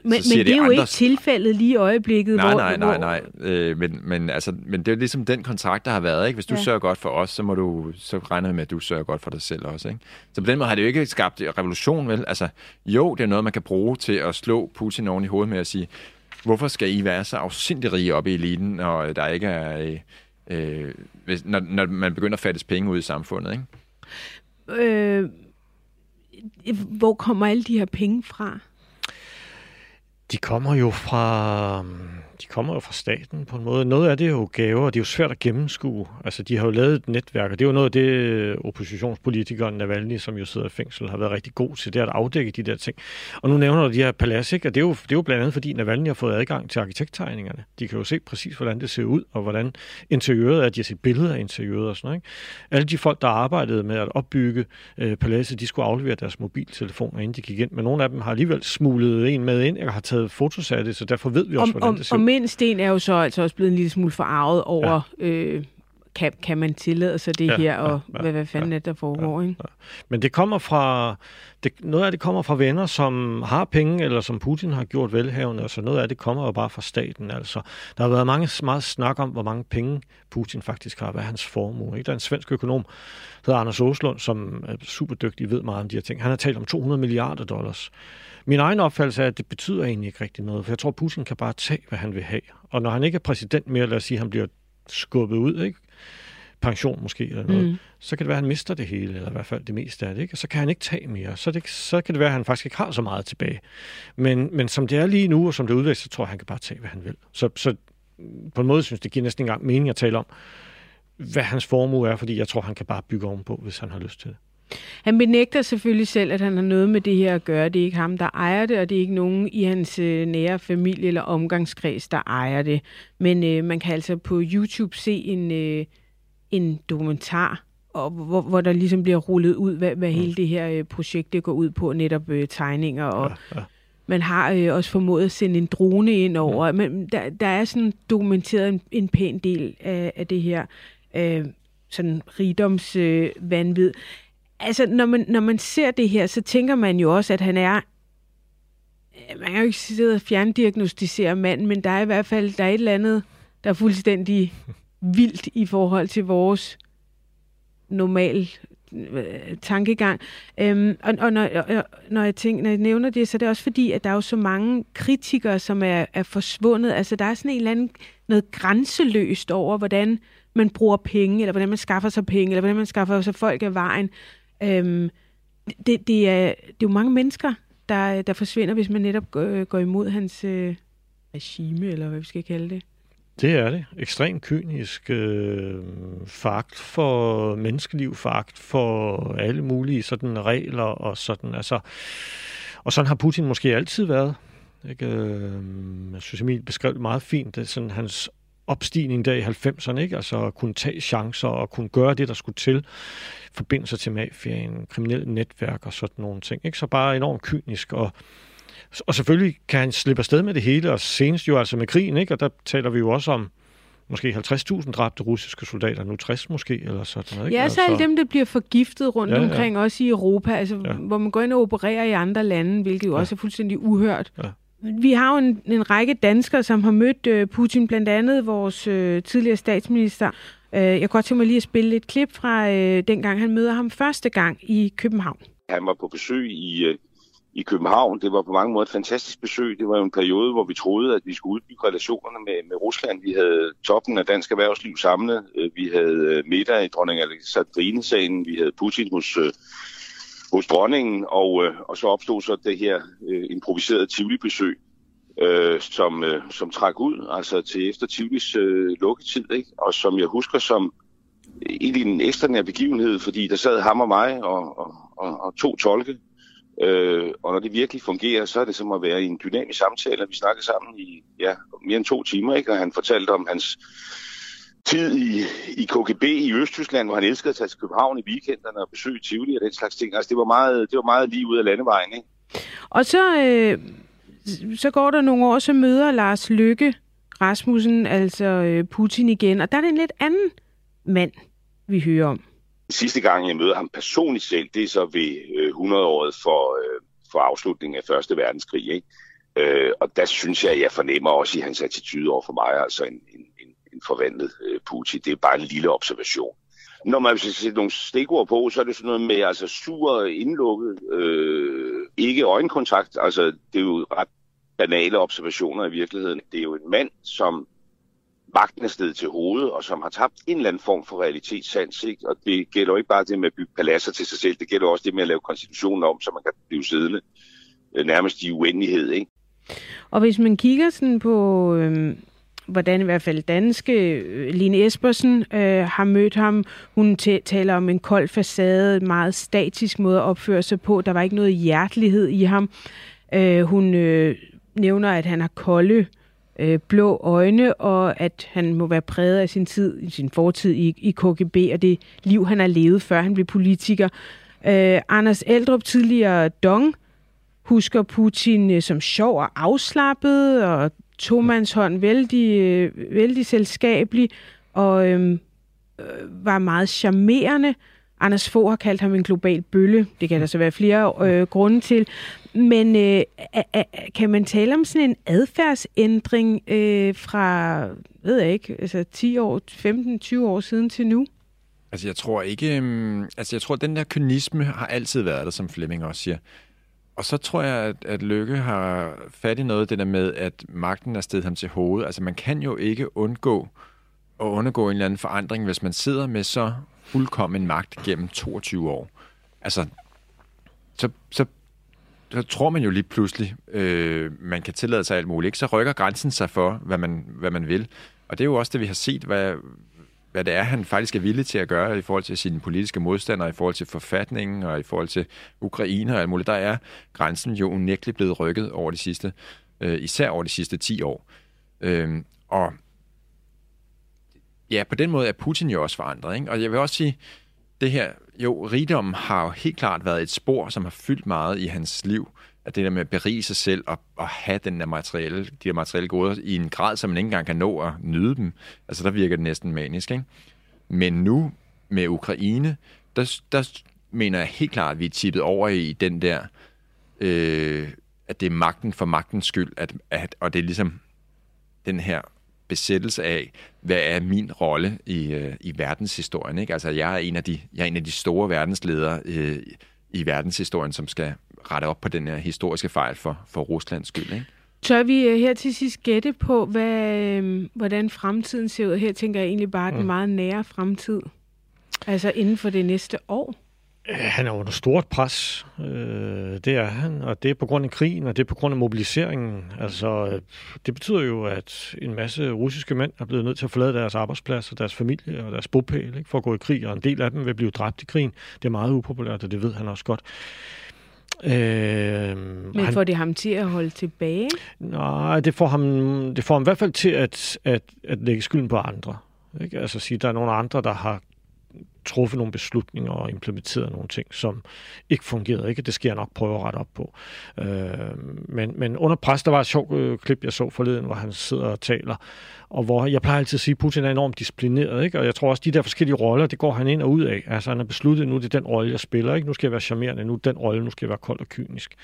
men, men det er jo ikke tilfældet lige i øjeblikket. Nej, hvor, nej, nej, nej. Øh, men, men, altså, men det er ligesom den kontrakt, der har været. Ikke? Hvis du ja. sørger godt for os, så, må du, så regner vi med, at du sørger godt for dig selv også. Ikke? Så på den måde har det jo ikke skabt revolution, vel? Altså, jo, det er noget, man kan bruge til at slå Putin oven i hovedet med at sige, hvorfor skal I være så afsindig rige oppe i eliten, når der ikke er... Øh, hvis, når, når man begynder at fattes penge ud i samfundet, ikke? Øh, hvor kommer alle de her penge fra? De kommer jo fra de kommer jo fra staten på en måde. Noget af det er jo gaver, og det er jo svært at gennemskue. Altså, de har jo lavet et netværk, og det er jo noget af det, oppositionspolitikeren Navalny, som jo sidder i fængsel, har været rigtig god til, det er at afdække de der ting. Og nu nævner du de her palads, ikke? og det er, jo, det er jo blandt andet, fordi Navalny har fået adgang til arkitekttegningerne. De kan jo se præcis, hvordan det ser ud, og hvordan interiøret er. De har set billeder af interiøret og sådan noget. Ikke? Alle de folk, der arbejdede med at opbygge øh, paladset, de skulle aflevere deres mobiltelefoner, inden de gik ind. Men nogle af dem har alligevel smuglet en med ind, og har taget fotos af det, så derfor ved vi også, om, hvordan det ser ud Sten er jo så altså også blevet en lille smule forarvet over, ja. øh, kan, kan man tillade sig det ja, her, og ja, ja, hvad, hvad fanden ja, er der foregår, ja, ikke? Ja. Men det kommer fra, det, noget af det kommer fra venner, som har penge, eller som Putin har gjort velhavende, altså noget af det kommer jo bare fra staten, altså. Der har været mange, meget snak om, hvor mange penge Putin faktisk har, hvad hans formue, ikke? Der er en svensk økonom, der hedder Anders Åslund, som er super dygtig, ved meget om de her ting. Han har talt om 200 milliarder dollars. Min egen opfattelse er, at det betyder egentlig ikke rigtig noget, for jeg tror, Putin kan bare tage, hvad han vil have. Og når han ikke er præsident mere, lad os sige, at han bliver skubbet ud, ikke? Pension måske eller noget, mm. så kan det være, at han mister det hele, eller i hvert fald det meste af det, ikke? og så kan han ikke tage mere. Så, det, så kan det være, at han faktisk ikke har så meget tilbage. Men, men som det er lige nu, og som det udvikler så tror jeg, han kan bare tage, hvad han vil. Så, så på en måde synes det giver næsten ikke engang mening at tale om, hvad hans formue er, fordi jeg tror, han kan bare bygge ovenpå, hvis han har lyst til det. Han benægter selvfølgelig selv, at han har noget med det her at gøre. Det er ikke ham, der ejer det, og det er ikke nogen i hans øh, nære familie eller omgangskreds, der ejer det. Men øh, man kan altså på YouTube se en, øh, en dokumentar, og, hvor, hvor der ligesom bliver rullet ud, hvad, hvad hele mm. det her øh, projekt det går ud på, netop øh, tegninger og... Ja, ja. Man har øh, også formået at sende en drone ind over, mm. men der, der er sådan dokumenteret en, en pæn del af, af det her øh, sådan rigdomsvanvid. Øh, altså, når man, når man ser det her, så tænker man jo også, at han er man kan jo ikke sidde og fjerndiagnostisere manden, men der er i hvert fald der er et eller andet, der er fuldstændig vildt i forhold til vores normal øh, tankegang. Øhm, og og når, og, når, jeg tænker, når jeg nævner det, så er det også fordi, at der er jo så mange kritikere, som er, er forsvundet. Altså, der er sådan en eller anden noget grænseløst over, hvordan man bruger penge, eller hvordan man skaffer sig penge, eller hvordan man skaffer sig folk af vejen. Øhm, det, det, er, det er jo mange mennesker, der, der forsvinder, hvis man netop går, går imod hans øh, regime, eller hvad vi skal kalde det. Det er det. Ekstremt kynisk øh, fakt for menneskeliv, fakt for alle mulige sådan regler og sådan. Altså, og sådan har Putin måske altid været. Ikke? Øh, jeg synes, Emil beskrev det meget fint. Det er sådan hans opstigning der i 90'erne, ikke? altså at kunne tage chancer og kunne gøre det, der skulle til, forbindelser til mafiaen, kriminelle netværk og sådan nogle ting. Ikke? Så bare enormt kynisk, og, og selvfølgelig kan han slippe afsted med det hele, og senest jo altså med krigen, ikke? og der taler vi jo også om måske 50.000 dræbte russiske soldater, nu 60 måske, eller sådan noget. Ikke? Ja, så alle altså... dem, der bliver forgiftet rundt ja, ja. omkring, også i Europa, altså, ja. hvor man går ind og opererer i andre lande, hvilket jo ja. også er fuldstændig uhørt. Ja. Vi har jo en, en række danskere, som har mødt øh, Putin, blandt andet vores øh, tidligere statsminister. Øh, jeg kan godt tænke mig lige at spille et klip fra øh, dengang, han møder ham første gang i København. Han var på besøg i, øh, i København. Det var på mange måder et fantastisk besøg. Det var jo en periode, hvor vi troede, at vi skulle udbygge relationerne med, med Rusland. Vi havde toppen af dansk erhvervsliv samlet. Øh, vi havde øh, middag i dronning Alexandrine-sagen. Vi havde Putin hos... Øh, hos dronningen, og, og så opstod så det her øh, improviserede Tivoli-besøg, øh, som, øh, som trak ud, altså til efter Tivolis øh, lukketid, ikke? og som jeg husker som egentlig en ekstraordinær begivenhed, fordi der sad ham og mig og, og, og, og to tolke Øh, og når det virkelig fungerer, så er det som at være i en dynamisk samtale. Vi snakkede sammen i ja, mere end to timer, ikke? og han fortalte om hans tid i, i KGB i Østtyskland, hvor han elskede at tage til København i weekenderne og besøge Tivoli og den slags ting. Altså, det var meget, det var meget lige ud af landevejen. Ikke? Og så, øh, så går der nogle år, så møder Lars Lykke Rasmussen, altså øh, Putin igen, og der er det en lidt anden mand, vi hører om. Sidste gang, jeg møder ham personligt selv, det er så ved øh, 100-året for, øh, for afslutningen af Første Verdenskrig. Ikke? Øh, og der synes jeg, at jeg fornemmer også i hans attitude over for mig, altså en, en, en, en forvandlet øh, Putin. Det er bare en lille observation. Når man skal sætte nogle stikord på, så er det sådan noget med altså sur, indlukket, øh, ikke øjenkontakt. Altså, det er jo ret banale observationer i virkeligheden. Det er jo en mand, som magten er stedet til hovedet, og som har tabt en eller anden form for realitetssans. Ikke? Og det gælder jo ikke bare det med at bygge paladser til sig selv, det gælder også det med at lave konstitutionen om, så man kan blive siddende øh, nærmest i uendelighed. Ikke? Og hvis man kigger sådan på, øh, hvordan i hvert fald danske øh, Line Espersen øh, har mødt ham, hun taler om en kold facade, en meget statisk måde at opføre sig på. Der var ikke noget hjertelighed i ham. Øh, hun øh, nævner, at han har kolde øh, blå øjne, og at han må være præget af sin tid, sin fortid i, i KGB, og det liv, han har levet, før han blev politiker. Øh, Anders Eldrup, tidligere Dong, husker Putin øh, som sjov og afslappet, og tomandshånd vældig, øh, vældig selskabelig, og øhm, øh, var meget charmerende. Anders Fogh har kaldt ham en global bølle. Det kan der så være flere øh, grunde til. Men øh, a, kan man tale om sådan en adfærdsændring øh, fra, ved jeg ikke, altså 10 år, 15-20 år siden til nu? Altså jeg tror ikke, um, altså jeg tror, at den der kynisme har altid været der, som Flemming også siger. Og så tror jeg, at, at Lykke har fat i noget det der med, at magten er stedet ham til hovedet. Altså man kan jo ikke undgå at undergå en eller anden forandring, hvis man sidder med så fuldkommen magt gennem 22 år. Altså, så, så, så tror man jo lige pludselig, øh, man kan tillade sig alt muligt. Ikke? Så rykker grænsen sig for, hvad man, hvad man vil. Og det er jo også det, vi har set, hvad, hvad det er, han faktisk er villig til at gøre i forhold til sine politiske modstandere, i forhold til forfatningen og i forhold til Ukraine og alt muligt. Der er grænsen jo unægteligt blevet rykket over de sidste, øh, især over de sidste 10 år. Øh, og ja, på den måde er Putin jo også forandret. Ikke? Og jeg vil også sige, det her, jo, rigdom har jo helt klart været et spor, som har fyldt meget i hans liv. At det der med at berige sig selv og, og have den der materielle, de der materielle goder i en grad, som man ikke engang kan nå at nyde dem. Altså, der virker det næsten manisk, ikke? Men nu med Ukraine, der, der mener jeg helt klart, at vi er tippet over i den der, øh, at det er magten for magtens skyld, at, at, og det er ligesom den her besættelse af, hvad er min rolle i, øh, i verdenshistorien. Ikke? Altså, jeg er, en af de, jeg er en af de store verdensledere øh, i verdenshistorien, som skal rette op på den her historiske fejl for, for Ruslands skyld. Ikke? Tør vi øh, her til sidst gætte på, hvad, øh, hvordan fremtiden ser ud? Her tænker jeg egentlig bare mm. den meget nære fremtid. Altså inden for det næste år. Han er under stort pres, øh, det er han, og det er på grund af krigen, og det er på grund af mobiliseringen. Altså, det betyder jo, at en masse russiske mænd er blevet nødt til at forlade deres arbejdsplads og deres familie og deres bopæl ikke, for at gå i krig, og en del af dem vil blive dræbt i krigen. Det er meget upopulært, og det ved han også godt. Øh, Men får han, det ham til at holde tilbage? Nej, det får ham, det får ham i hvert fald til at, at, at lægge skylden på andre. Ikke? Altså sige, der er nogle andre, der har truffet nogle beslutninger og implementeret nogle ting, som ikke fungerede. Ikke? Det skal jeg nok prøve at rette op på. Øh, men, men under pres, der var et sjovt øh, klip, jeg så forleden, hvor han sidder og taler, og hvor jeg plejer altid at sige, at Putin er enormt disciplineret, ikke? og jeg tror også, de der forskellige roller, det går han ind og ud af. Altså han har besluttet, nu det er den rolle, jeg spiller, ikke? nu skal jeg være charmerende, nu den rolle, nu skal jeg være kold og kynisk.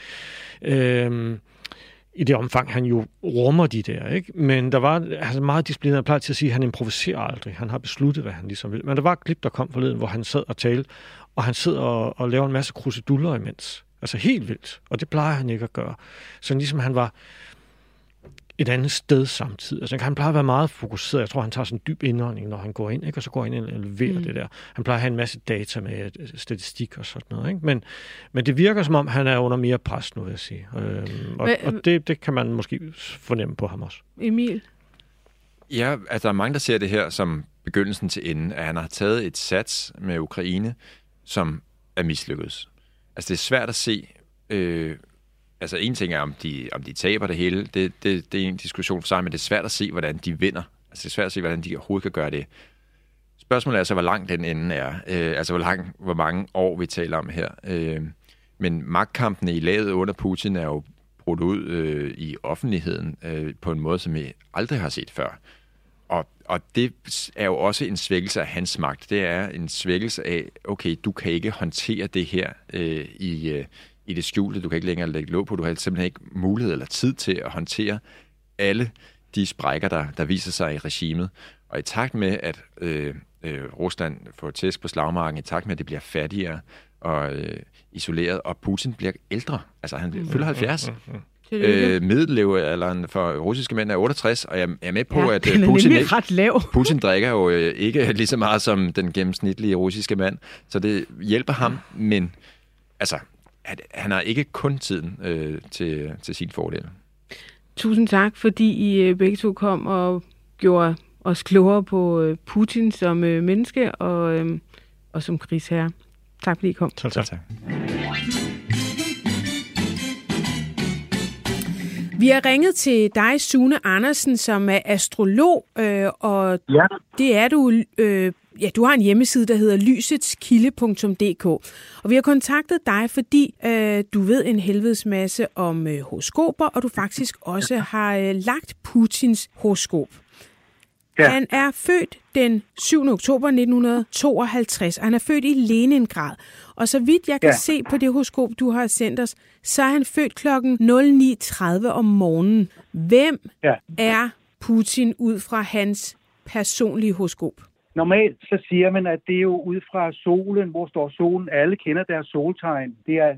Øh, i det omfang, han jo rummer de der. Ikke? Men der var altså meget disciplineret. Jeg plejer til at sige, at han improviserer aldrig. Han har besluttet, hvad han ligesom vil. Men der var et klip, der kom forleden, hvor han sad og talte, og han sidder og, og laver en masse kruseduller imens. Altså helt vildt. Og det plejer han ikke at gøre. Så ligesom han var et andet sted samtidig. Altså, han plejer at være meget fokuseret. Jeg tror, han tager sådan en dyb indånding, når han går ind, ikke? og så går han ind og leverer mm. det der. Han plejer at have en masse data med øh, statistik og sådan noget. Ikke? Men, men det virker som om, han er under mere pres nu, vil jeg sige. Øhm, og, og det, det kan man måske fornemme på ham også. Emil? Ja, altså der er mange, der ser det her som begyndelsen til enden, at han har taget et sats med Ukraine, som er mislykkedes. Altså det er svært at se, Øh, altså en ting er, om de, om de taber det hele. Det, det, det er en diskussion for sig, men det er svært at se, hvordan de vinder. Altså det er svært at se, hvordan de overhovedet kan gøre det. Spørgsmålet er altså, hvor lang den ende er. Øh, altså hvor, lang, hvor mange år vi taler om her. Øh, men magtkampene i laget under Putin er jo brudt ud øh, i offentligheden øh, på en måde, som vi aldrig har set før. Og, og det er jo også en svækkelse af hans magt. Det er en svækkelse af, okay, du kan ikke håndtere det her øh, i, øh, i det skjulte. Du kan ikke længere lægge låg på. Du har simpelthen ikke mulighed eller tid til at håndtere alle de sprækker, der, der viser sig i regimet. Og i takt med, at øh, øh, Rusland får tæsk på slagmarken, i takt med, at det bliver fattigere og øh, isoleret, og Putin bliver ældre. Altså, han mm. fylder 70. Mm, mm, mm. Øh, middellevealderen for russiske mænd er 68, og jeg er med på, ja, at er Putin, nemlig ret lav. Putin drikker jo øh, ikke lige så meget som den gennemsnitlige russiske mand, så det hjælper ham, men altså, at han har ikke kun tiden øh, til, til sin fordel. Tusind tak, fordi I øh, begge to kom og gjorde os klogere på øh, Putin som øh, menneske og, øh, og som krigsherre. Tak fordi I kom. Tak, tak. tak. Vi har ringet til dig, Sune Andersen, som er astrolog, øh, og Ja. det er du... Øh, ja, du har en hjemmeside, der hedder lysetskilde.dk. Og vi har kontaktet dig, fordi øh, du ved en helvedes masse om øh, horoskoper, og du faktisk også har øh, lagt Putins horoskop. Ja. Han er født den 7. oktober 1952, og han er født i Leningrad. Og så vidt jeg kan Ja. se på det horoskop, du har sendt os, så er han født klokken 09.30 om morgenen. Hvem Ja. er Putin ud fra hans personlige horoskop? Normalt så siger man, at det er jo ud fra solen, hvor står solen. Alle kender deres soltegn. Det er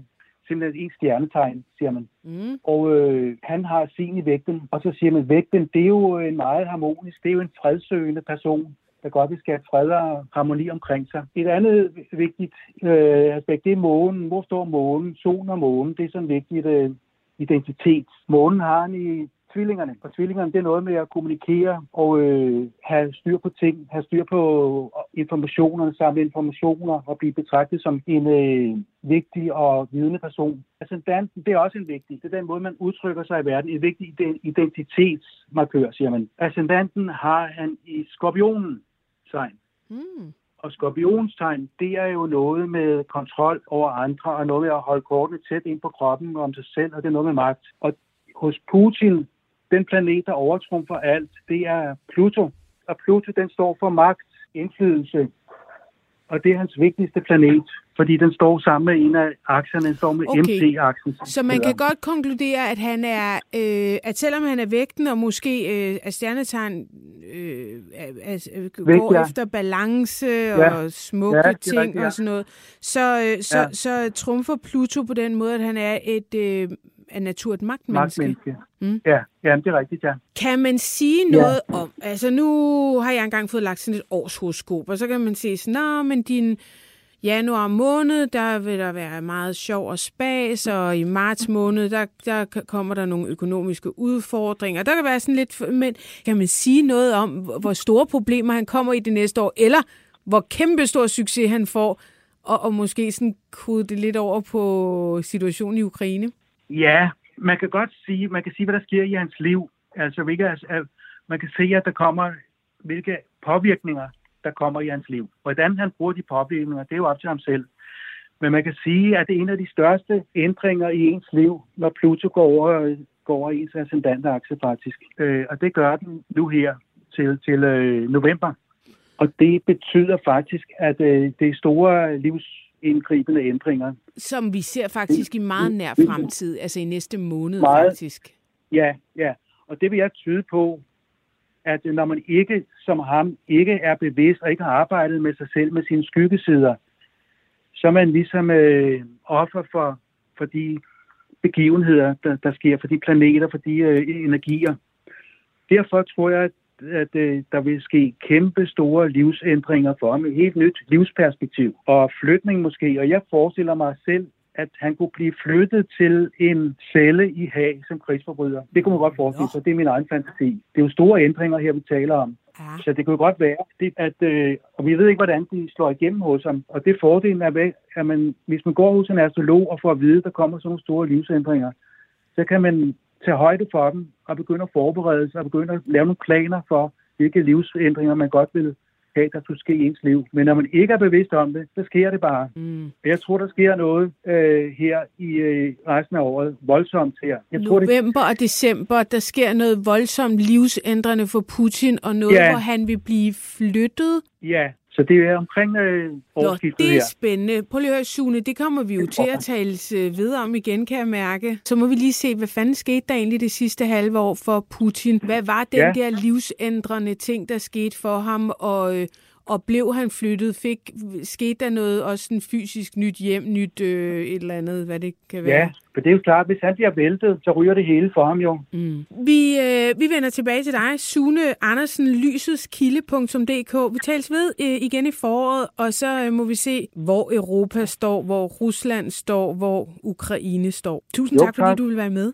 simpelthen en stjernetegn, siger man. Mm. Og øh, han har sin i vægten. Og så siger man, vægten, det er jo en meget harmonisk, det er jo en fredsøgende person der godt vil skabe fred og harmoni omkring sig. Et andet vigtigt øh, aspekt, det er månen. Hvor står månen? Solen og månen, det er sådan en vigtig øh, identitet. Månen har han i tvillingerne. Og tvillingerne, det er noget med at kommunikere og øh, have styr på ting, have styr på informationerne, samle informationer og blive betragtet som en øh, vigtig og vidende person. Ascendanten, det er også en vigtig. Det er den måde, man udtrykker sig i verden. En vigtig identitetsmarkør, siger man. Ascendanten har han i skorpionen tegn. Mm. Og skorpionstegn, det er jo noget med kontrol over andre, og noget med at holde kortene tæt ind på kroppen og om sig selv, og det er noget med magt. Og hos Putin, den planet, der overtrumfer alt, det er Pluto. Og Pluto, den står for magt, indflydelse, og det er hans vigtigste planet, fordi den står sammen med en af akserne, den står med Okay. MC-aksen. Så man kan godt konkludere, at han er, øh, at selvom han er vægten og måske øh, er stjernetegn, øh, er, øh, Vægt, går ja. efter balance Ja. og smukke Ja, ting rigtigt, ja. og sådan noget, så, øh, så, Ja. så trumfer Pluto på den måde, at han er et øh, af natur et magtmenneske. Magtmenneske. Mm. Ja, ja, det er rigtigt, ja. Kan man sige Ja. noget om, altså nu har jeg engang fået lagt sådan et årshoroskop, og så kan man sige sådan, Nå, men din januar måned, der vil der være meget sjov og spas, og i marts måned, der, der kommer der nogle økonomiske udfordringer. Der kan være sådan lidt, men kan man sige noget om, hvor store problemer han kommer i det næste år, eller hvor kæmpe stor succes han får, og, og måske sådan kode det lidt over på situationen i Ukraine? Ja, man kan godt sige, man kan sige, hvad der sker i hans liv. Altså, hvilke, altså, man kan se, at der kommer, hvilke påvirkninger, der kommer i hans liv. Hvordan han bruger de påvirkninger, det er jo op til ham selv. Men man kan sige, at det er en af de største ændringer i ens liv, når Pluto går over, går over i ens ascendante akse faktisk. Øh, og det gør den nu her til, til øh, november. Og det betyder faktisk, at øh, det er store livsindgribende ændringer, Som vi ser faktisk i meget nær fremtid, altså i næste måned Meget. faktisk. Ja, ja. Og det vil jeg tyde på, at når man ikke som ham ikke er bevidst og ikke har arbejdet med sig selv, med sine skyggesider, så er man ligesom øh, offer for, for de begivenheder, der, der sker, for de planeter, for de øh, energier. Derfor tror jeg, at, at øh, der vil ske kæmpe store livsændringer for ham, et helt nyt livsperspektiv og flytning måske. Og jeg forestiller mig selv, at han kunne blive flyttet til en celle i Haag som krigsforbryder. Det kunne man godt forestille sig. Det er min egen fantasi. Det er jo store ændringer her, vi taler om. Ja. Så det kunne godt være, det, at, øh, og vi ved ikke, hvordan de slår igennem hos ham. Og det fordelen er, ved, at man, hvis man går hos en astrolog og får at vide, at der kommer sådan nogle store livsændringer, så kan man tage højde for dem og begynde at forberede sig og begynde at lave nogle planer for, hvilke livsændringer man godt vil have, der skulle ske i ens liv. Men når man ikke er bevidst om det, så sker det bare. Mm. Jeg tror, der sker noget øh, her i øh, resten af året. Voldsomt her. Jeg tror, det, November og december, der sker noget voldsomt livsændrende for Putin, og noget, Ja. hvor han vil blive flyttet. ja, så det er omkring øh, Nå, årsskiftet det er her. spændende. Prøv lige at høre, Sune, det kommer vi jo til at tale øh, videre om igen, kan jeg mærke. Så må vi lige se, hvad fanden skete der egentlig det sidste halve år for Putin? Hvad var den Ja. der livsændrende ting, der skete for ham, og, øh, og blev han flyttet? Fik, skete der noget også sådan fysisk nyt hjem, nyt øh, et eller andet, hvad det kan være? Ja, for det er jo klart, hvis han bliver væltet, så ryger det hele for ham jo. Mm. Vi, øh, vi vender tilbage til dig, Sune Andersen, lysets-kilde.dk. Vi tales ved øh, igen i foråret, og så øh, må vi se, hvor Europa står, hvor Rusland står, hvor Ukraine står. Tusind Jo, tak, fordi tak. du vil være med.